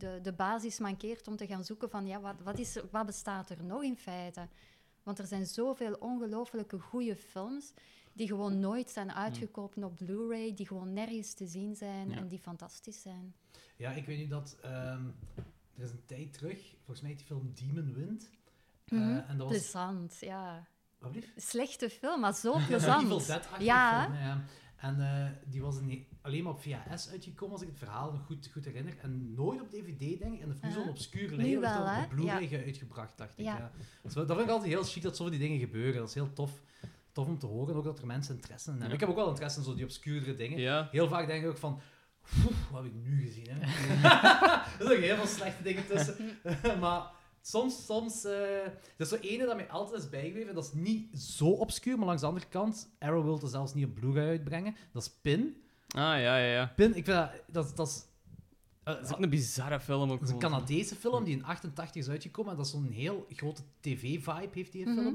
de, de basis mankeert om te gaan zoeken van ja, wat, wat, is, er- wat bestaat er nog in feite? Want er zijn zoveel ongelooflijke goede films die gewoon nooit zijn uitgekomen op Blu-ray, die gewoon nergens te zien zijn Ja. en die fantastisch zijn. Ja, ik weet nu dat... ehm, er is een tijd terug, volgens mij heet die film Demon Wind. Eh, Mhm. en dat was... Plezant, ja. Wat? Slechte film, maar zo Evil plezant. Ja. film, ja. En eh, die was in- alleen maar op VHS uitgekomen, als ik het verhaal nog goed, goed herinner. En nooit op DVD, denk ik. En dat is nu zo'n obscure Nu label, wel, op Blu-ray uitgebracht, dacht ik. Ja. Ja. Dus dat vind ik altijd heel chic dat zo van die dingen gebeuren. Dat is heel tof, tof om te horen. Ook dat er mensen interesse in hebben. Ja. Ik heb ook wel interesse in zo die obscuurdere dingen. Ja. Heel vaak denk ik ook van... "Oeh, wat heb ik nu gezien, hè? er zijn ook heel veel slechte dingen tussen. maar soms, soms... eh er is zo ene dat mij altijd is bijgebleven. Dat is niet zo obscuur, maar langs de andere kant... Arrow wil het zelfs niet op Blu-ray uitbrengen. Dat is Pin. Ah, ja, ja, ja. Pin, ik vind dat... Dat, dat is... eh, Dat is ook een bizarre film. Ook dat is een. Canadese film die in 88 is uitgekomen. En dat is zo'n heel grote tv-vibe, heeft die Mhm. film.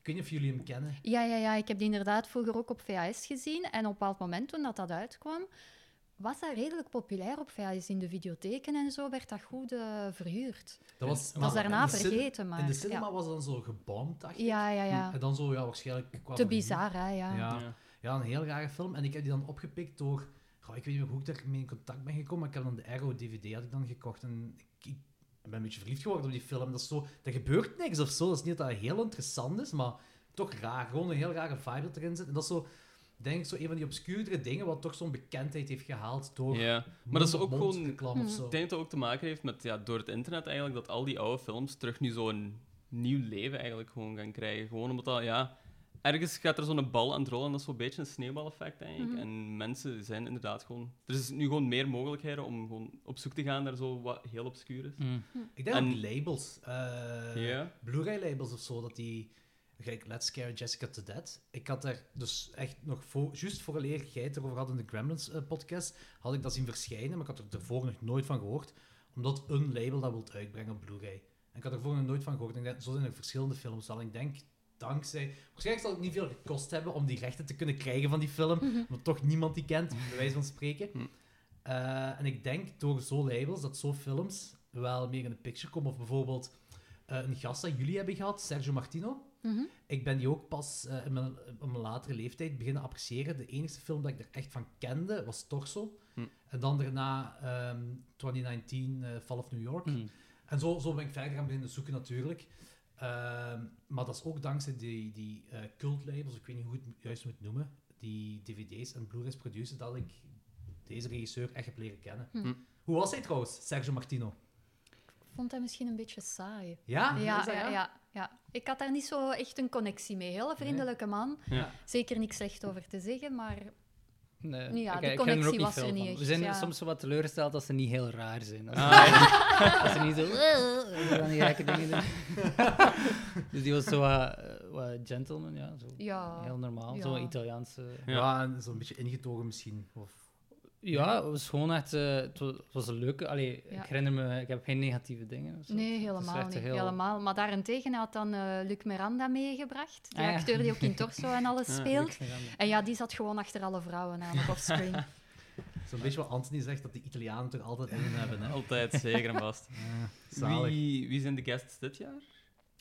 Ik weet niet of jullie hem kennen. Ja, ja, ja, ik heb die inderdaad vroeger ook op VHS gezien. En op een bepaald moment, toen dat, dat uitkwam, was dat redelijk populair op VHS. In de videotheken en zo werd dat goed eh, verhuurd. Dat was, Dat daarna vergeten, maar... In de cinema ja. was dan zo gebomd, dacht ik. Ja, ja, ja. En dan zo, ja, waarschijnlijk... qua Te verhuur. bizar, hè, ja. Ja. Ja. Een heel rare film. En ik heb die dan opgepikt door... Goh, ik weet niet meer hoe ik daarmee in contact ben gekomen, maar ik heb dan de Arrow DVD had ik dan gekocht. En ik, ik ben een beetje verliefd geworden op die film. Dat is zo... Er gebeurt niks of zo. Dat is niet dat dat heel interessant is, maar toch raar. Gewoon een heel rare vibe dat erin zit. En dat is zo... Denk ik zo een van die obscuurdere dingen wat toch zo'n bekendheid heeft gehaald door... Ja. Maar dat is ook gewoon... reclame of Mhm. zo. Ik denk dat het ook te maken heeft met, ja, door het internet eigenlijk, dat al die oude films terug nu zo'n nieuw leven eigenlijk gewoon gaan krijgen. Gewoon omdat dat, ja... Ergens gaat er zo'n bal aan het rollen en dat is zo'n beetje een sneeuwbaleffect eigenlijk. Mhm. En mensen zijn inderdaad gewoon... Er is nu gewoon meer mogelijkheden om gewoon op zoek te gaan naar zo wat heel obscuur is. Mm. Ik denk En- ook labels. eh, Ja. Blu-ray labels of zo, dat die... Let's Scare Jessica to Death. Ik had daar dus echt nog voor... Juist vooraleer jij het erover had in de Gremlins eh, podcast, had ik dat zien verschijnen, maar ik had er ervoor nog nooit van gehoord. Omdat een label dat wil uitbrengen op Blu-ray. En ik had er ervoor nog nooit van gehoord. En ik denk, zo zijn er verschillende films al. Ik denk, dankzij... Waarschijnlijk zal het niet veel gekost hebben om die rechten te kunnen krijgen van die film. Omdat toch niemand die kent, bij wijze van spreken. Hm. Eh, en ik denk door zo labels dat zo films wel meer in de picture komen. Of bijvoorbeeld eh, een gast dat jullie hebben gehad, Sergio Martino. Mhm. Ik ben die ook pas eh, in mijn, latere leeftijd beginnen appreciëren. De enige film dat ik er echt van kende was Torso. Hm. En dan daarna ehm 2019 eh, Fall of New York. Mm. En zo, zo ben ik verder gaan beginnen zoeken natuurlijk. Ehm, maar dat is ook dankzij die, die eh cult labels, ik weet niet hoe ik het juist moet noemen, die dvd's en blu-rays produceren, dat ik deze regisseur echt heb leren kennen. Hm. Hm. Hoe was hij trouwens, Sergio Martino? Ik vond dat misschien een beetje saai. Ja? ja, ja, ja, ja. Ik had daar niet zo echt een connectie mee. Heel vriendelijke man. Ja. Zeker niks slecht over te zeggen, maar Nee, Ja, er ook connectie was er niet van. echt, We zijn ja. soms zo wat teleurgesteld als ze niet heel raar zijn. Als, Ah, als ze niet zo... zo van die gekke dingen doen. dus die was zo wat, wat gentleman, ja. Zo. ja. Heel normaal. Ja. Zo'n Italiaanse... Ja. Ja, en zo'n beetje ingetogen misschien. Of... Ja, het was gewoon echt... eh, het, was, het was een leuke... Allee, Ja. ik herinner me... Ik heb geen negatieve dingen. zo. Nee, helemaal niet. heel- Helemaal. Maar daarentegen had dan eh, Luc Miranda meegebracht. Die Ah, ja. acteur die ook in Torso en alles speelt. En ja, die zat gewoon achter alle vrouwen aan op offscreen. Zo'n beetje wat Anthony zegt, dat de Italianen toch altijd in hebben. Hè? altijd, zeker en vast. Zalig. Wie, wie zijn de guests dit jaar?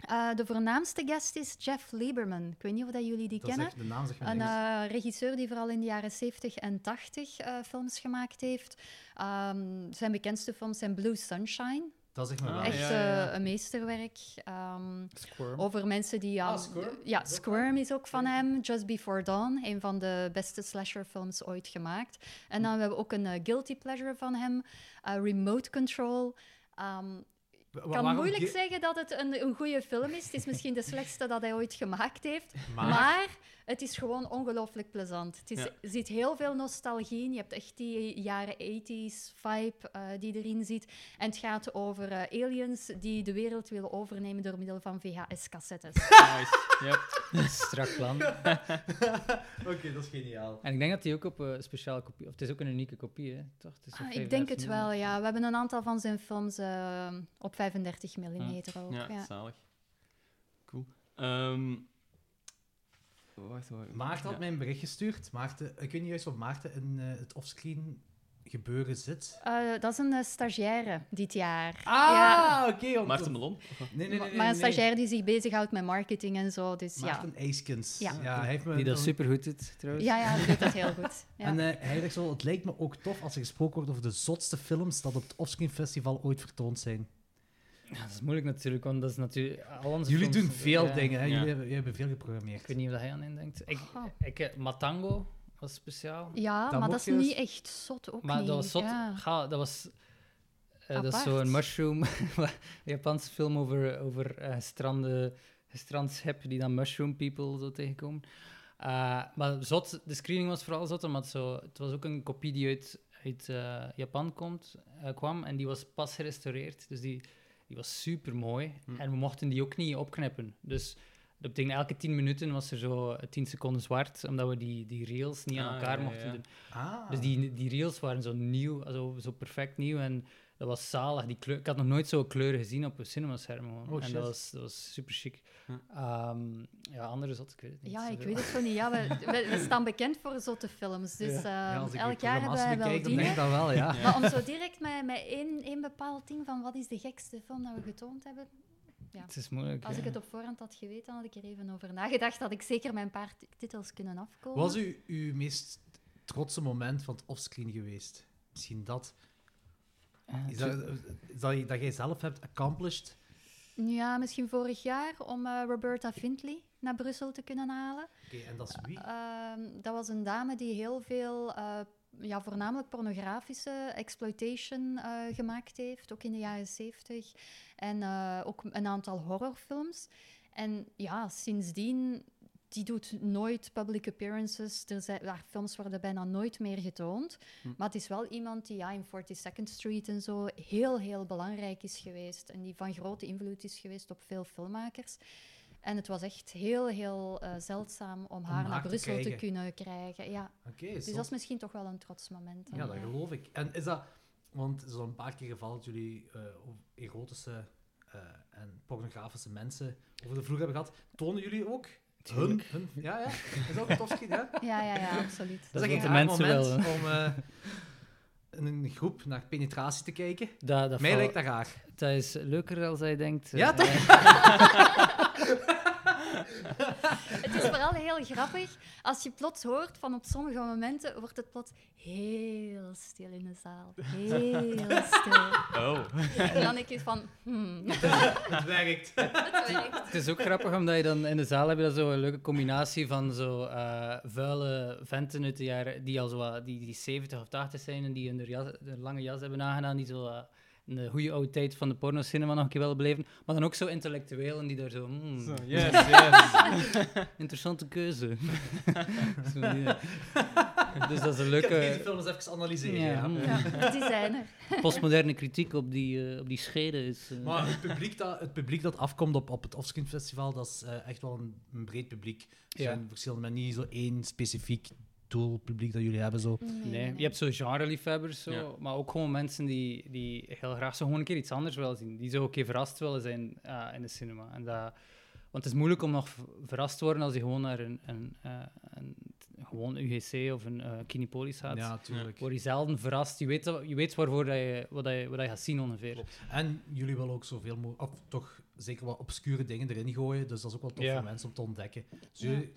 Eh, de voornaamste guest is Jeff Lieberman. Ik weet niet of dat jullie die Dat kennen. zegt, de naam zegt Een eh, regisseur die vooral in de jaren 70 en 80 eh, films gemaakt heeft. Ehm, zijn bekendste films zijn Blue Sunshine. Dat me wel. Ah, Echt ja, ja, ja. een meesterwerk. Ehm, Squirm. over mensen die... ja, Ah, Squirm? Ja, Is Squirm is ook van hem. Just Before Dawn, een van de beste slasherfilms ooit gemaakt. En dan hebben we ook een guilty pleasure van hem. eh, Remote Control. Ehm, ik kan moeilijk ge- zeggen dat het een, een goede film is. Het is misschien de slechtste dat hij ooit gemaakt heeft. Maar, Maar, het is gewoon ongelooflijk plezant. Het is, Ja. er zit heel veel nostalgie in. Je hebt echt die jaren 80s vibe eh, die erin zit. En het gaat over eh, aliens die de wereld willen overnemen door middel van VHS-cassettes. Nice. Yep. Strak plan. Oké, dat is geniaal. En ik denk dat hij ook op een speciale kopie... Of het is ook een unieke kopie, hè? Toch? Het is op Ah, ik 35 denk het mm. wel, ja. We hebben een aantal van zijn films eh, op 35 mm ook. Ja, Ja. zalig. Cool. Ehm wacht, wacht. Maarten had Ja. mij een bericht gestuurd. Maarten, ik weet niet juist wat Maarten in eh, het offscreen gebeuren zit. Eh, dat is een eh, stagiaire dit jaar. Ah, Ja. oké. Maarten Melon? Nee, nee, nee. nee, maar een nee. stagiaire die zich bezighoudt met marketing en zo. Dus ja. Maarten IJskens. Ja. hij heeft me Die dat supergoed doet, trouwens. Ja, ja, die doet dat heel goed. Ja. En eh, hij zegt zo, het lijkt me ook tof als er gesproken wordt over de zotste films dat op het Offscreen Festival ooit vertoond zijn. Ja, dat is moeilijk natuurlijk, want dat is natuurlijk... Al onze Jullie films- doen veel ja. dingen, hè? Ja. Jullie, hebben, jullie hebben veel geprogrammeerd. Ik weet niet of dat jij aan in denkt. Ik, Goh. ik, eh, Matango was speciaal. Ja, Dat maar dat is niet dus- echt zot ook Maar niet. dat was zot. Ja. Ga, dat was... eh, dat is zo'n mushroom, een Japanse film over, over eh gestrande, gestrand die dan mushroom people zo tegenkomen. Eh, maar zot, de screening was vooral zot, omdat zo, het was ook een kopie die uit, uit Japan komt, eh, kwam en die was pas gerestaureerd. Dus die, die was super mooi Hm. en we mochten die ook niet opknippen. Dus dat betekent elke 10 minuten was er zo 10 seconden zwart, omdat we die, die reels niet aan Ah, elkaar ja, mochten ja. doen. Ah. Dus die, die reels waren zo nieuw, zo, zo perfect nieuw. En dat was zalig. Die kleur, ik had nog nooit zo'n kleuren gezien op een cinemascherm. gewoon. Oh, en shit. dat was, dat was super chic. Hm. Ehm, ja, andere zot, ik weet het niet. Ja, ik weet het zo niet. Ja, we, we, we staan bekend voor zotte films. Dus Ja. eh, Ja, ik elk jaar hebben wij wel bekijk, dan dingen. denk ik dat wel, ja. Ja. Maar om zo direct met, met één, één bepaald ding van wat is de gekste film dat we getoond hebben, Het is moeilijk. als ja. ik het op voorhand had geweten, had ik er even over nagedacht. Had ik zeker mijn paar titels kunnen afkomen. Wat was uw, uw meest trotse moment van het offscreen geweest? Misschien dat. Eh, Is dat, is dat, jij zelf hebt accomplished? Ja, misschien vorig jaar om eh, Roberta Findlay naar Brussel te kunnen halen. Oké, en dat is wie? Ehm, dat was een dame die heel veel, eh, ja, voornamelijk pornografische exploitation eh, gemaakt heeft, ook in de jaren zeventig. En eh, ook een aantal horrorfilms. En ja, sindsdien, die doet nooit public appearances. Er zijn, haar films worden bijna nooit meer getoond. Hm. Maar het is wel iemand die ja, in 42nd Street en zo heel, heel belangrijk is geweest. En die van grote invloed is geweest op veel filmmakers. En het was echt heel, heel eh, zeldzaam om haar haar naar te Brussel te, kunnen krijgen. Ja. Dus dat is misschien toch wel een trots moment. Ja, dat geloof ik. En is dat... Want is al een paar keer gevallen dat jullie over erotische eh, en pornografische mensen over de vloer hebben gehad. Tonen jullie ook? Hun, ja, ja. Is dat ook tof ja? Ja, ja, ja, absoluut. Dat is is een mensen moment willen. om eh, in een groep naar penetratie te kijken. Dat, dat, Mij val- lijkt dat raar. dat is leuker dan zij denkt. Ja, eh, toch? Het is vooral heel grappig als je plots hoort van op sommige momenten wordt het plots heel stil in de zaal. Heel stil. Oh. En dan denk ik van, hmm, Het werkt. het werkt. Het is ook grappig, omdat je dan in de zaal heb je dan zo een leuke combinatie van zo eh, vuile venten uit de jaren die al zo die, die 70 of 80 zijn en die hun jas, hun lange jas hebben aangedaan, die zo eh, in de goede oude tijd van de pornocinema nog een keer willen beleven. Maar dan ook zo intellectuelen die daar zo, hmm, Zo, yes, yes. interessante keuze. Zo die- dus dat is een Ik ga deze leuke film eens even analyseren. ja, Ja, hmm, Ja, die zijn er. postmoderne kritiek op die, eh, op die scheden. Is, eh, Maar het publiek, dat, het publiek dat afkomt op, op het Offscreen Festival, dat is eh, echt wel een, een breed publiek. Er Ja. zijn verschillende, maar niet zo één specifiek doelpubliek dat jullie hebben. Zo. Nee, je hebt zo genre-liefhebbers, zo, Ja. maar ook gewoon mensen die, die heel graag zo gewoon een keer iets anders willen zien. Die zo een keer verrast willen zijn eh, in de cinema. En dat, want het is moeilijk om nog verrast te worden als je gewoon naar een, een, eh, een, gewoon UGC of een eh Kinepolis gaat. Ja, natuurlijk. Word je zelden verrast. Je weet, je weet waarvoor dat je, wat, dat je, wat dat je gaat zien ongeveer. En jullie willen ook zoveel mogelijk, of toch zeker wat obscure dingen erin gooien, dus dat is ook wel tof Ja. voor mensen om te ontdekken. Dus jullie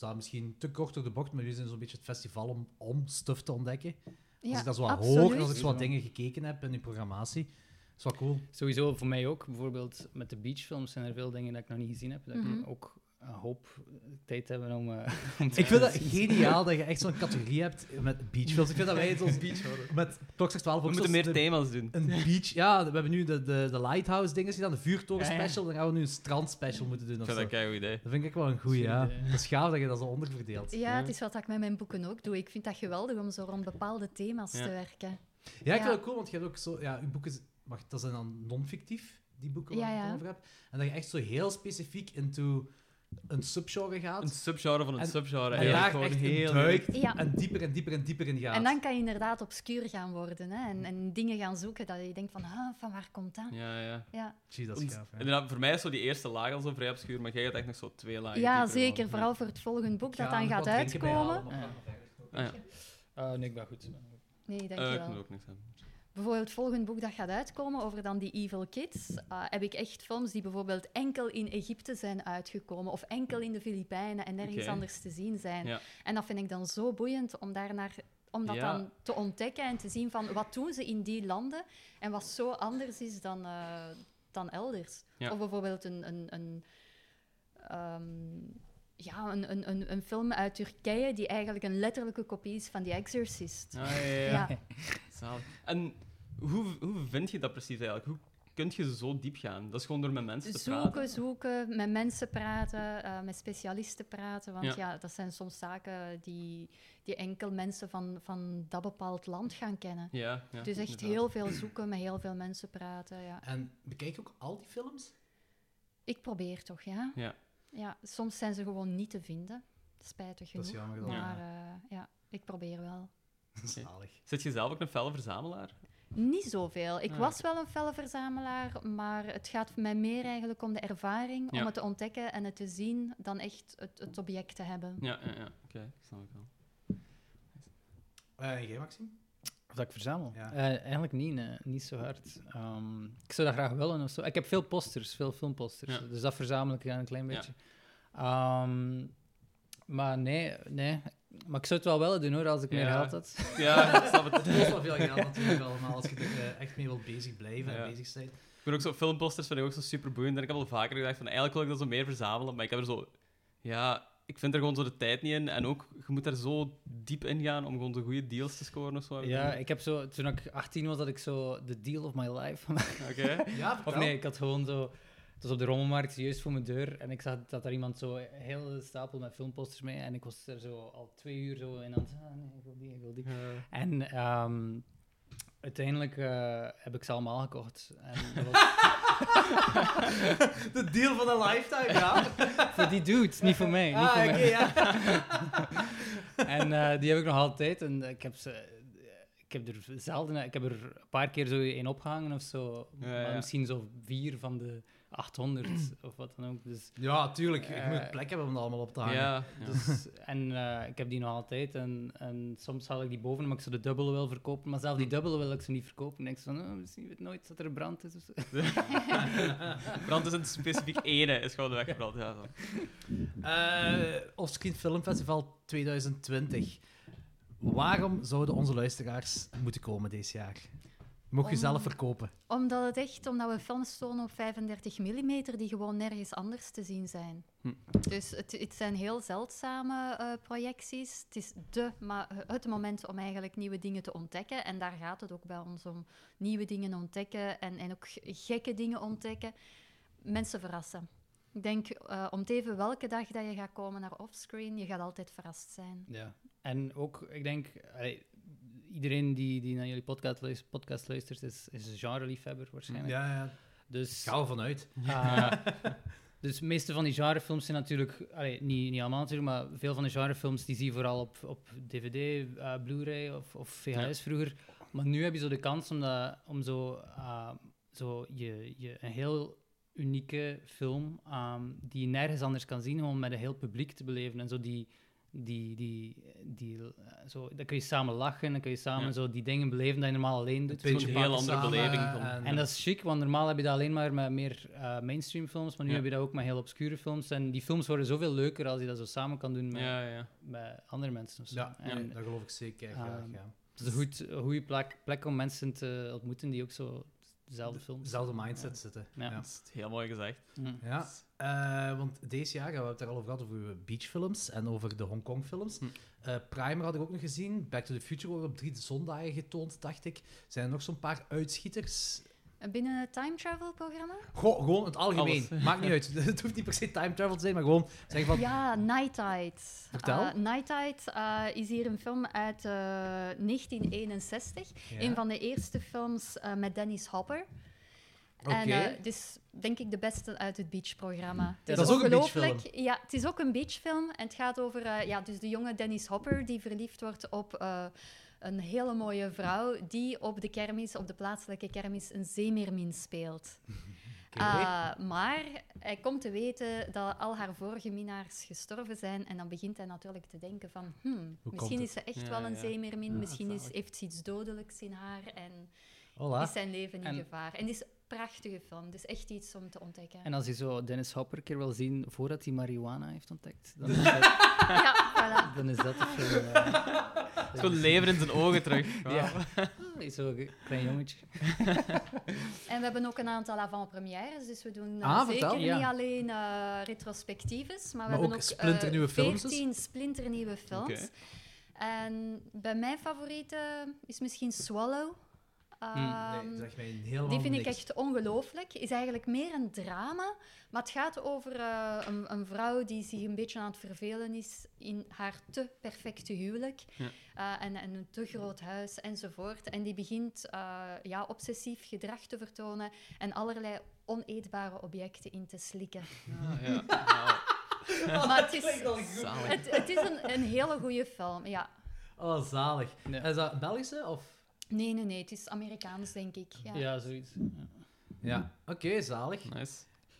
staan misschien te kort door de bocht, maar jullie zijn zo'n beetje het festival om, om stuff te ontdekken. Als ik dat zo wat hoor, als ik zo wat dingen gekeken heb in die programmatie, is wel cool. Sowieso voor mij ook. Bijvoorbeeld met de beachfilms zijn er veel dingen dat ik nog niet gezien heb. Dat ik Mhm. ook een hoop tijd hebben om, eh, om te Ik vind dat geniaal dat je echt zo'n categorie hebt met beachfilms. Ik vind dat wij zo'n beach met Klokslag 12 We moeten meer de- thema's doen. Een beach, ja, we hebben nu de, de, de Lighthouse dingen gedaan, de vuurtoren Ja, ja. special, dan gaan we nu een strand special moeten doen. Ik Of vind zo. dat een goed idee. Dat vind ik wel een goeie, ja. Dat is gaaf dat je dat zo onderverdeelt. Ja, het is wat ik met mijn boeken ook doe. Ik vind dat geweldig om zo rond bepaalde thema's Ja. te werken. Ja, ik vind Ja. het cool, want je hebt ook zo... Ja, je boeken... dat zijn dan non-fictief, die boeken waar Ja, ik het over heb. En dat je echt zo heel specifiek into een subgenre gaat. Een subgenre van een En- subgenre. en daar echt gewoon heel... duikt Ja. en dieper en dieper en dieper in gaat. En dan kan je inderdaad obscuur gaan worden hè? En, en dingen gaan zoeken dat je denkt van, ah, van waar komt dat? Ja, ja. Ja, Gee, dat is gaaf, ja. inderdaad, voor mij is zo die eerste laag al zo vrij obscuur, maar jij gaat echt nog zo twee lagen ja dieper zeker. Vooral voor het volgende boek dat dan gaat uitkomen. Ah, ja. Ah, nee, ik ben goed. Nee, Eh, ik dankjewel. moet ook niks hebben. Bijvoorbeeld het volgende boek dat gaat uitkomen over dan die Evil Kids, eh, heb ik echt films die bijvoorbeeld enkel in Egypte zijn uitgekomen of enkel in de Filipijnen en nergens anders te zien zijn. Ja. En dat vind ik dan zo boeiend om daarnaar om dat Ja. dan te ontdekken en te zien van wat doen ze in die landen en wat zo anders is dan, eh, dan elders. Ja. Of bijvoorbeeld een, een, een, ehm, ja, een, een, een, een film uit Turkije die eigenlijk een letterlijke kopie is van The Exorcist. Ah, ja, ja, ja. Ja. Zalig. En hoe, hoe vind je dat precies eigenlijk? Hoe kun je zo diep gaan? Dat is gewoon door met mensen te Zoeken, praten? zoeken, met mensen praten, eh, met specialisten praten. Want Ja. ja. dat zijn soms zaken die, die enkel mensen van, van dat bepaald land gaan kennen. Ja, ja. dus echt inderdaad. heel veel zoeken, met heel veel mensen praten. Ja. En bekijk je ook al die films? Ik probeer toch, ja. Ja. Ja. Soms zijn ze gewoon niet te vinden. Spijtig Dat genoeg. is jammer dan. Maar ja. ja, ik probeer wel. Zalig. Zit je zelf ook een felle verzamelaar? Niet zoveel. Ik Ah. was wel een felle verzamelaar, maar het gaat mij meer eigenlijk om de ervaring, Ja. om het te ontdekken en het te zien, dan echt het, het object te hebben. Ja, ja, ja. Oké, snap ik wel. Eh, en jij, Maxime? Of dat ik verzamel? Ja. Eh, eigenlijk niet, nee. niet zo hard. Ehm, ik zou dat graag willen of zo. Ik heb veel posters, veel filmposters. Ja. Dus dat verzamel ik een klein Ja. beetje. Ehm, maar nee, nee. Maar ik zou het wel willen doen hoor, als ik meer geld had. Ja, ik snap het. Het kost wel veel geld natuurlijk allemaal, als je er eh, echt mee wilt bezig blijven Ja. en bezig zijn. Ik ben ook zo filmposters vind ik ook zo super boeiend. En ik heb al vaker gedacht van eigenlijk wil ik dat zo meer verzamelen, maar ik heb er zo ja, ik vind er gewoon zo de tijd niet in en ook je moet er zo diep in gaan om gewoon de goede deals te scoren of zo. Ja, ik heb zo, toen ik 18 was, dat ik zo de deal of my life. Oké. Ja, of nee, ik had gewoon zo. Het was op de rommelmarkt, juist voor mijn deur. En ik zag dat er iemand zo een hele stapel met filmposters mee. En ik was er zo al twee uur zo in aan het. Ah, nee, ik wil die, ik wil die. En ehm, uiteindelijk eh, heb ik ze allemaal gekocht. En was De deal van een lifetime, ja. voor die dude, niet voor mij. Niet ah, voor oké, ja. En eh, die heb ik nog altijd. En ik heb ze. Ik heb er zelden, ik heb er een paar keer zo in opgehangen of zo. Ja, maar ja. misschien zo vier van de 800 of wat dan ook. Dus, Ja, tuurlijk. Je Eh, moet plek hebben om dat allemaal op te hangen. Ja, ja. dus, en eh, ik heb die nog altijd. En, en soms haal ik die boven omdat ik zo de dubbele wil verkopen. Maar zelf die dubbele wil ik ze niet verkopen. En ik denk zo van, oh, misschien weet nooit dat er brand is of zo. Brand is een specifiek ene, is gewoon weggebrand. Ja, zo. Eh, Offscreen Film Festival 2020. Waarom zouden onze luisteraars moeten komen deze jaar? Mocht je Om- zelf verkopen. Omdat het echt, omdat we films tonen op 35 mm die gewoon nergens anders te zien zijn. Hm. Dus het, het zijn heel zeldzame eh, projecties. Het is de, maar het moment om eigenlijk nieuwe dingen te ontdekken. En daar gaat het ook bij ons om. Nieuwe dingen ontdekken en, en ook g- gekke dingen ontdekken. Mensen verrassen. Ik denk, eh, om te even welke dag dat je gaat komen naar offscreen, je gaat altijd verrast zijn. Ja. En ook, ik denk, allee, iedereen die, die naar jullie podcast, luistert, podcast luistert, is, is een genre-liefhebber waarschijnlijk. Ja, ja. Dus, Ga ervan uit. ah, dus de meeste van die genrefilms zijn natuurlijk, allee, niet, niet allemaal natuurlijk, maar veel van de genrefilms die zie je vooral op, op DVD, eh, Blu-ray of, of VHS vroeger. Maar nu heb je zo de kans om, dat, om zo, ah, zo je, je, een heel unieke film ehm, die je nergens anders kan zien, gewoon met een heel publiek te beleven. En zo die, die, die, die, eh, zo, dan kun je samen lachen, dan kun je samen Ja. zo die dingen beleven dat je normaal alleen doet. Een heel andere beleving van- En, En dat is chic, want normaal heb je dat alleen maar met meer eh, mainstream films, maar nu Ja. heb je dat ook met heel obscure films. En die films worden zoveel leuker als je dat zo samen kan doen met, Ja, ja. met andere mensen. Of zo. ja, en dat geloof ik zeker. graag, ja. Het is een, goed, een goede plek, plek om mensen te ontmoeten die ook zo dezelfde films Dezelfde mindset zitten. Ja. Ja. Dat is heel mooi gezegd. Mm. Ja, eh, want deze jaar hebben we het er al over gehad, over beachfilms en over de Hongkong-films. Hm. Eh, Primer had ik ook nog gezien. Back to the Future wordt op drie zondagen getoond, dacht ik. Zijn er nog zo'n paar uitschieters? Binnen het time travel programma? Goh, gewoon het algemeen. Alles. Maakt niet uit. Het hoeft niet per se time travel te zijn, maar gewoon zeggen van... Ja, Night Tide. Vertel. Eh, Night Tide eh, is hier een film uit eh, 1961. Ja. Een van de eerste films eh, met Dennis Hopper. Oké. En eh, het is denk ik de beste uit het beachprogramma. Het dat is ook een ongelooflijk- beachfilm. Ja, het is ook een beachfilm. En het gaat over eh, ja, dus de jonge Dennis Hopper die verliefd wordt op eh, een hele mooie vrouw die op de kermis, op de plaatselijke kermis, een zeemeermin speelt. Uh, maar hij komt te weten dat al haar vorige minnaars gestorven zijn. En dan begint hij natuurlijk te denken van... Hmm, misschien is ze echt Ja, wel een ja. zeemeermin. misschien is, heeft ze iets dodelijks in haar. En is zijn leven in En- gevaar. En is prachtige film. Dus echt iets om te ontdekken. En als je zo Dennis Hopper een keer wil zien voordat hij marihuana heeft ontdekt, dan is dat, Ja, voilà. dan is dat de film. eh. Gewoon leven in zijn ogen terug. Ja. Ah, Zo'n klein jongetje. En we hebben ook een aantal avant-premières, dus we doen eh, Ah, zeker vertel. niet Ja. alleen eh, retrospectives, maar we hebben ook splinternieuwe films dus? 14 splinternieuwe films. Oké. En bij mijn favoriete is misschien Swallow. Ehm, nee, zeg mij helemaal die vind ik echt ongelooflijk. Is eigenlijk meer een drama, maar het gaat over eh, een, een vrouw die zich een beetje aan het vervelen is in haar te perfecte huwelijk Ja. Eh, en, en een te groot huis enzovoort. En die begint eh, ja, obsessief gedrag te vertonen en allerlei oneetbare objecten in te slikken. Ah, ja. Wauw. maar het is, het, het is een, een hele goede film, ja. Oh, zalig. Ja. Is dat Belgische? Of? Nee, nee, nee, het is Amerikaans, denk ik. Ja. Ja, zoiets. Ja. Ja. Oké, zalig. Nice.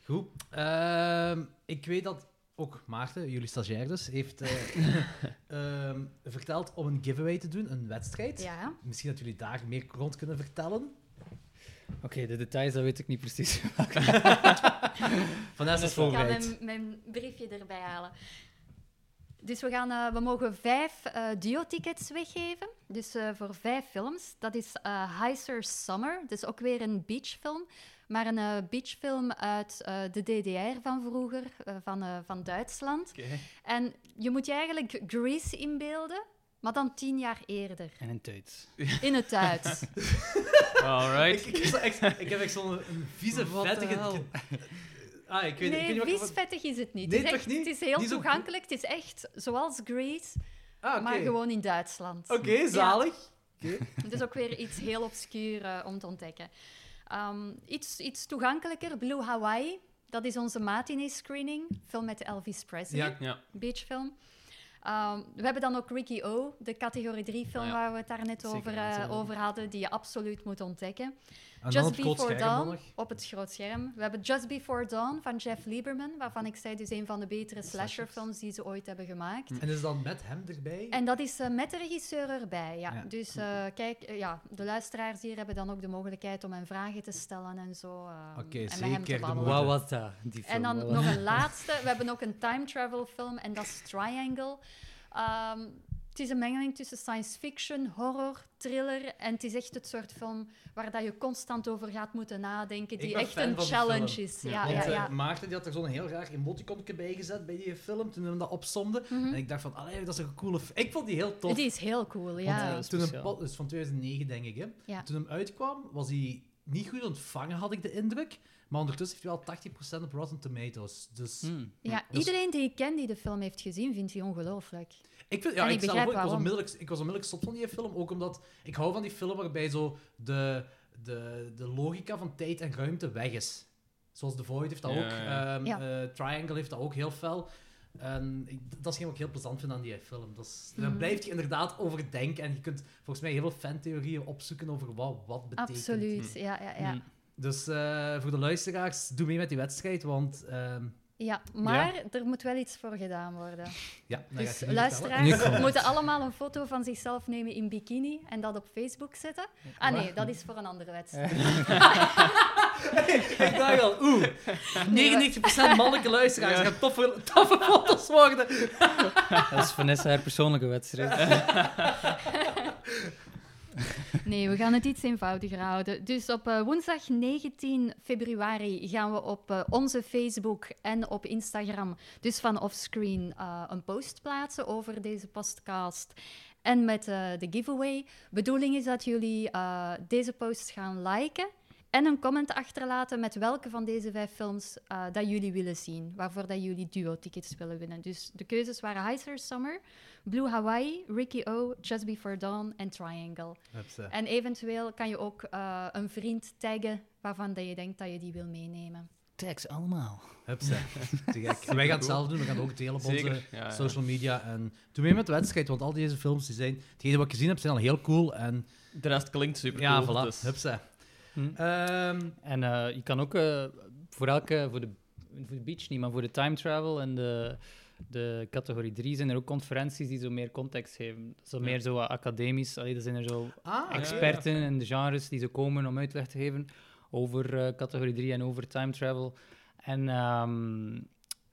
Goed. Ehm, ik weet dat ook Maarten, jullie stagiair dus, heeft eh, ehm, verteld om een giveaway te doen, een wedstrijd. Ja. Misschien dat jullie daar meer rond kunnen vertellen. Oké, de details, dat weet ik niet precies. Vanessa is Ik ga mijn briefje erbij halen. Dus we, gaan, eh, we mogen vijf eh duo-tickets weggeven. Dus eh, voor vijf films. Dat is eh Heiser Summer. Dus ook weer een beachfilm. Maar een eh, beachfilm uit eh, de DDR van vroeger, van, eh, van Duitsland. Oké. En je moet je eigenlijk Grease inbeelden, maar dan tien jaar eerder. En een Duits. In het Duits. Alright. Ik, ik, ik, echt- ik heb echt zo'n een vieze, vettige... Ah, ik weet, ik weet nee, wat ik... viesvettig is het niet. Nee, het, is toch echt, niet? het is heel toegankelijk. Het is echt zoals Grease, Ah, maar gewoon in Duitsland. Oké, zalig. Het is ook weer iets heel obscuur eh, om te ontdekken. Ehm, iets, iets toegankelijker, Blue Hawaii. Dat is onze matinee-screening. Film met Elvis Presley. Ja. Ja. Beachfilm. Ehm, we hebben dan ook Ricky O, de categorie 3 film ja. waar we het daar net over, zeker. over hadden, die je absoluut moet ontdekken. En Just Before Dawn, nog. op het groot scherm. We hebben Just Before Dawn van Jeff Lieberman, waarvan ik zei, dus een van de betere slasherfilms die ze ooit hebben gemaakt. En is dan met hem erbij? En dat is eh, met de regisseur erbij, ja. Ja. Dus eh, kijk, eh, ja, de luisteraars hier hebben dan ook de mogelijkheid om hem vragen te stellen en zo. Oké, en met zeker hem te de babbelen. Wat was dat? Die film? En dan nog een laatste. We hebben ook een time travel film en dat is Triangle. Ehm, het is een mengeling tussen science fiction, horror, thriller. En het is echt het soort film waar dat je constant over gaat moeten nadenken. Die echt een challenge is. Ja, Want ja, eh, ja. Maarten die had er zo'n heel raar emoticonnetje bij gezet bij die film, toen hij dat opsomde. En ik dacht van, allee, dat is een coole film. Ik vond die heel tof. Die is heel cool, Want, ja. eh, dat is toen pot, dus van 2009 denk ik, hè. Ja. Toen hem uitkwam, was hij niet goed ontvangen, had ik de indruk. Maar ondertussen heeft hij wel 80% op Rotten Tomatoes. Dus Hmm. Ja, Dus- iedereen die ik ken die de film heeft gezien, vindt die ongelooflijk. Ik, vind, ja, ik ik, zelf was onmiddellijk, ik was onmiddellijk zot van die film, ook omdat ik hou van die film waarbij zo de, de, de logica van tijd en ruimte weg is. Zoals The Void heeft dat Ja, ook. ja. ehm, Ja. eh, Triangle heeft dat ook heel fel. En ik, dat is geen wat ik heel plezant vind aan die film. Dat is, Daar Mhm. blijf je inderdaad over denken. En je kunt volgens mij heel veel fantheorieën opzoeken over wat wat betekent. Absoluut, ja, ja, ja. Hmm. Dus eh, voor de luisteraars, doe mee met die wedstrijd, want ehm, Ja, maar er moet wel iets voor gedaan worden. ja, ga Dus luisteraars moeten allemaal een foto van zichzelf nemen in bikini en dat op Facebook zetten. Ah nee, dat is voor een andere wedstrijd. Ik dacht al, oeh, 99% mannelijke luisteraars gaan toffe, toffe foto's worden. Dat is Vanessa haar persoonlijke wedstrijd. Nee, we gaan het iets eenvoudiger houden. Dus op eh, woensdag 19 februari gaan we op eh, onze Facebook en op Instagram, dus van offscreen, eh, een post plaatsen over deze podcast. En met de giveaway. Bedoeling is dat jullie deze post gaan liken en een comment achterlaten met welke van deze vijf films eh, dat jullie willen zien, waarvoor dat jullie duo-tickets willen winnen. Dus de keuzes waren Heiser Summer, Blue Hawaii, Ricky O, Just Before Dawn en Triangle. En eventueel kan je ook eh, een vriend taggen waarvan dat je denkt dat je die wil meenemen. Tags allemaal. Hupsa. Te gek. En wij gaan het zelf doen, we gaan het ook delen op onze Zeker. Ja, ja. social media. En doe mee met de wedstrijd, want al deze films, die zijn, hetgene wat ik gezien heb, zijn al heel cool. En De rest klinkt super ja, voilà, dus- hupsa. Hm. Ehm, En eh, je kan ook eh, voor elke, voor de, voor de beach niet, maar voor de time travel en de, de categorie 3 zijn er ook conferenties die zo meer context geven. Zo Ja. meer zo academisch. Allee, er zijn er zo ah, experten in de genres die zo komen om uitleg te geven. over eh, categorie 3 en over time travel. En ehm,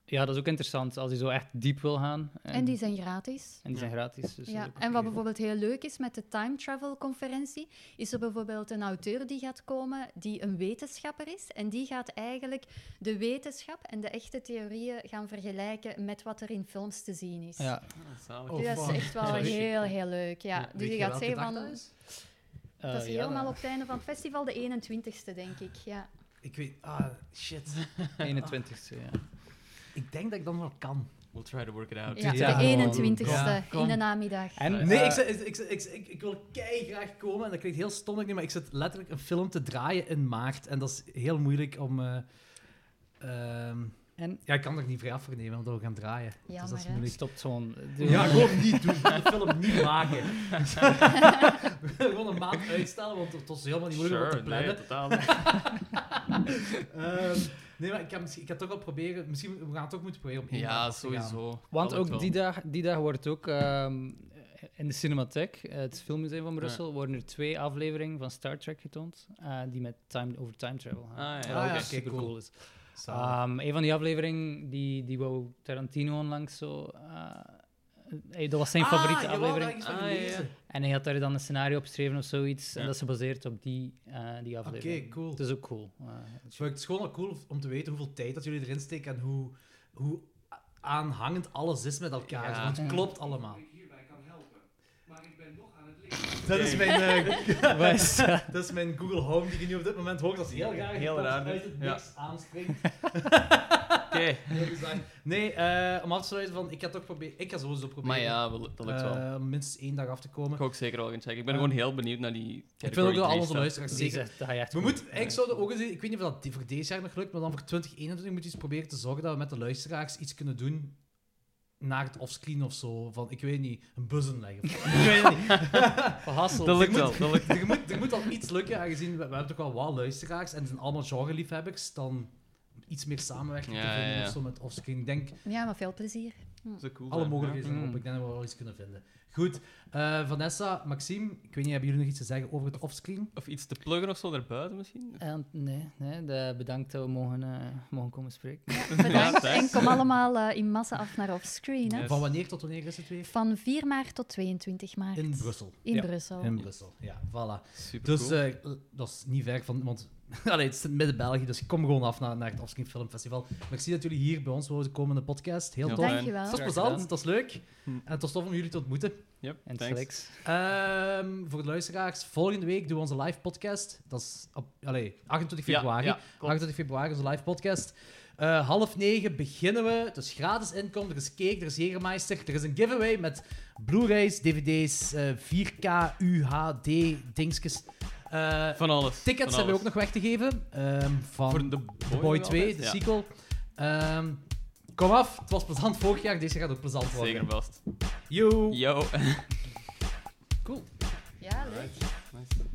ja, dat is ook interessant als je zo echt diep wil gaan. En die zijn gratis. en die zijn gratis. Dus Ja, en wat bijvoorbeeld heel leuk is met de time travel conferentie, is er bijvoorbeeld een auteur die gaat komen die een wetenschapper is. En die gaat eigenlijk de wetenschap en de echte theorieën gaan vergelijken met wat er in films te zien is. Ja. Oh, Dus dat is fuck. echt wel Sorry. heel, heel leuk. Ja. Dus je je gaat zeggen van... dat is? eh, Dat is ja, helemaal op het einde van het festival, de 21ste, denk ik. Ja. Ik weet... Ah, shit. 21ste, ja. Ik denk dat ik dan wel kan. We'll try to work it out. Ja, Ja, de gewoon. 21ste Ja, kom. in de namiddag. En, Nee, ik, ik, ik, ik, wil kei graag komen en dat klinkt heel stom, maar ik zit letterlijk een film te draaien in maart en dat is heel moeilijk om... eh, ehm, en ja, ik kan er niet vrij af voor nemen, omdat we gaan draaien. dus Jammer, dat is hè? moeilijk. stopt gewoon. Ja, gewoon niet doen. De film niet maken. We willen gewoon een maand uitstellen, want het was helemaal niet moeilijk om te Sure, nee, plannen. totaal niet. Nee, maar ik ga, ik ga toch wel proberen... Misschien, we gaan het toch moeten proberen om één dag Ja, af te gaan. sowieso. Want ook wel. die dag, die dag wordt ook ehm, in de Cinematheek, het filmmuseum van Brussel, worden er twee afleveringen van Star Trek getoond, eh, die met time, over time travel gaan. Ah, ja, Wat ook oké. echt super Cool. cool is. Zalig. Ehm, een van die afleveringen, die, die wou Tarantino onlangs zo... eh, eh, dat was zijn Ah, favoriete jawel, aflevering. ik Ah, ja, gelezen. ja. En hij had daar dan een scenario opgeschreven of zoiets. En dat is gebaseerd op die, eh, die aflevering. Oké, cool. Het is ook cool. Dus het is gewoon wel cool om te weten hoeveel tijd dat jullie erin steken en hoe, hoe aanhangend alles is met elkaar. Ja. Want het klopt allemaal. Ik hierbij kan helpen. Maar ik ben nog aan het. Dat is mijn, eh, dat? dat is mijn Google Home die je nu op dit moment hoort. Dat is heel graag Heel dat raar, uit dit. het Ja. niks aanspringt. Oké. Nee, eh, om af te sluiten van, ik ga toch proberen, ik ga sowieso proberen Maar ja, wel- dat lukt wel. eh, om minstens één dag af te Ik komen. ga ook zeker wel gaan checken. Ik ben Eh, gewoon heel benieuwd naar die. Ik wil ook dat al onze luisteren. luisteraars zeker zegt, dat ga je echt We goed. moeten, ik zou er ook eens, ik weet niet of dat voor deze jaar nog lukt, maar dan voor 2021 moeten we eens proberen te zorgen dat we met de luisteraars iets kunnen doen naar het offscreen of zo. Van, ik weet niet, een buzzen leggen. ik weet het niet. Dat lukt moet- wel. Dat lukt. er, moet, er moet al iets lukken, aangezien we, we hebben toch wel wat luisteraars en het zijn allemaal genre-liefhebbers, dan iets meer samenwerking Ja, te vinden ja, ja. of zo met offscreen. Ik denk, Ja, maar veel plezier. Zo cool. alle mogelijkheden zijn Mm. op. Ik denk dat we wel iets kunnen vinden. Goed, eh, Vanessa, Maxime, ik weet niet, hebben jullie nog iets te zeggen over het offscreen? ja. Of iets te pluggen of zo daarbuiten misschien? Eh, nee, nee de, bedankt dat we mogen, eh, mogen komen spreken. Bedankt thanks. en kom allemaal eh, in massa af naar offscreen. Yes. Van wanneer tot wanneer is het weer? Van 4 maart tot 22 maart. In Brussel. In Ja. Brussel. In Brussel, ja, voilà. Super Dus cool. eh, dat is niet ver van... Want allee, het is midden België, dus kom gewoon af naar, naar het Offscreen Film Festival. Merci dat jullie hier bij ons wilden komen in de podcast. Heel tof. Dankjewel. Het was plezant, het was leuk. Hm. En het was tof om jullie te ontmoeten. Yep, En thanks. Ehm, voor de luisteraars, volgende week doen we onze live podcast. Dat is op, allee, 28 Ja, februari. ja, klopt. 28 februari, onze live podcast. Eh, half negen beginnen we. Het is gratis inkom. Er is cake, er is Jägermeister. Er is een giveaway met Blu-rays, DVD's, eh 4K, UHD, dingetjes. Uh, van alles. Tickets hebben we ook nog weg te geven. Um, van Voor de Boy, 2, de ja. sequel. Um, kom af, het was plezant vorig jaar, deze gaat ook plezant worden. Zeker vast. Yo. Yo. cool. Ja, leuk. Nice.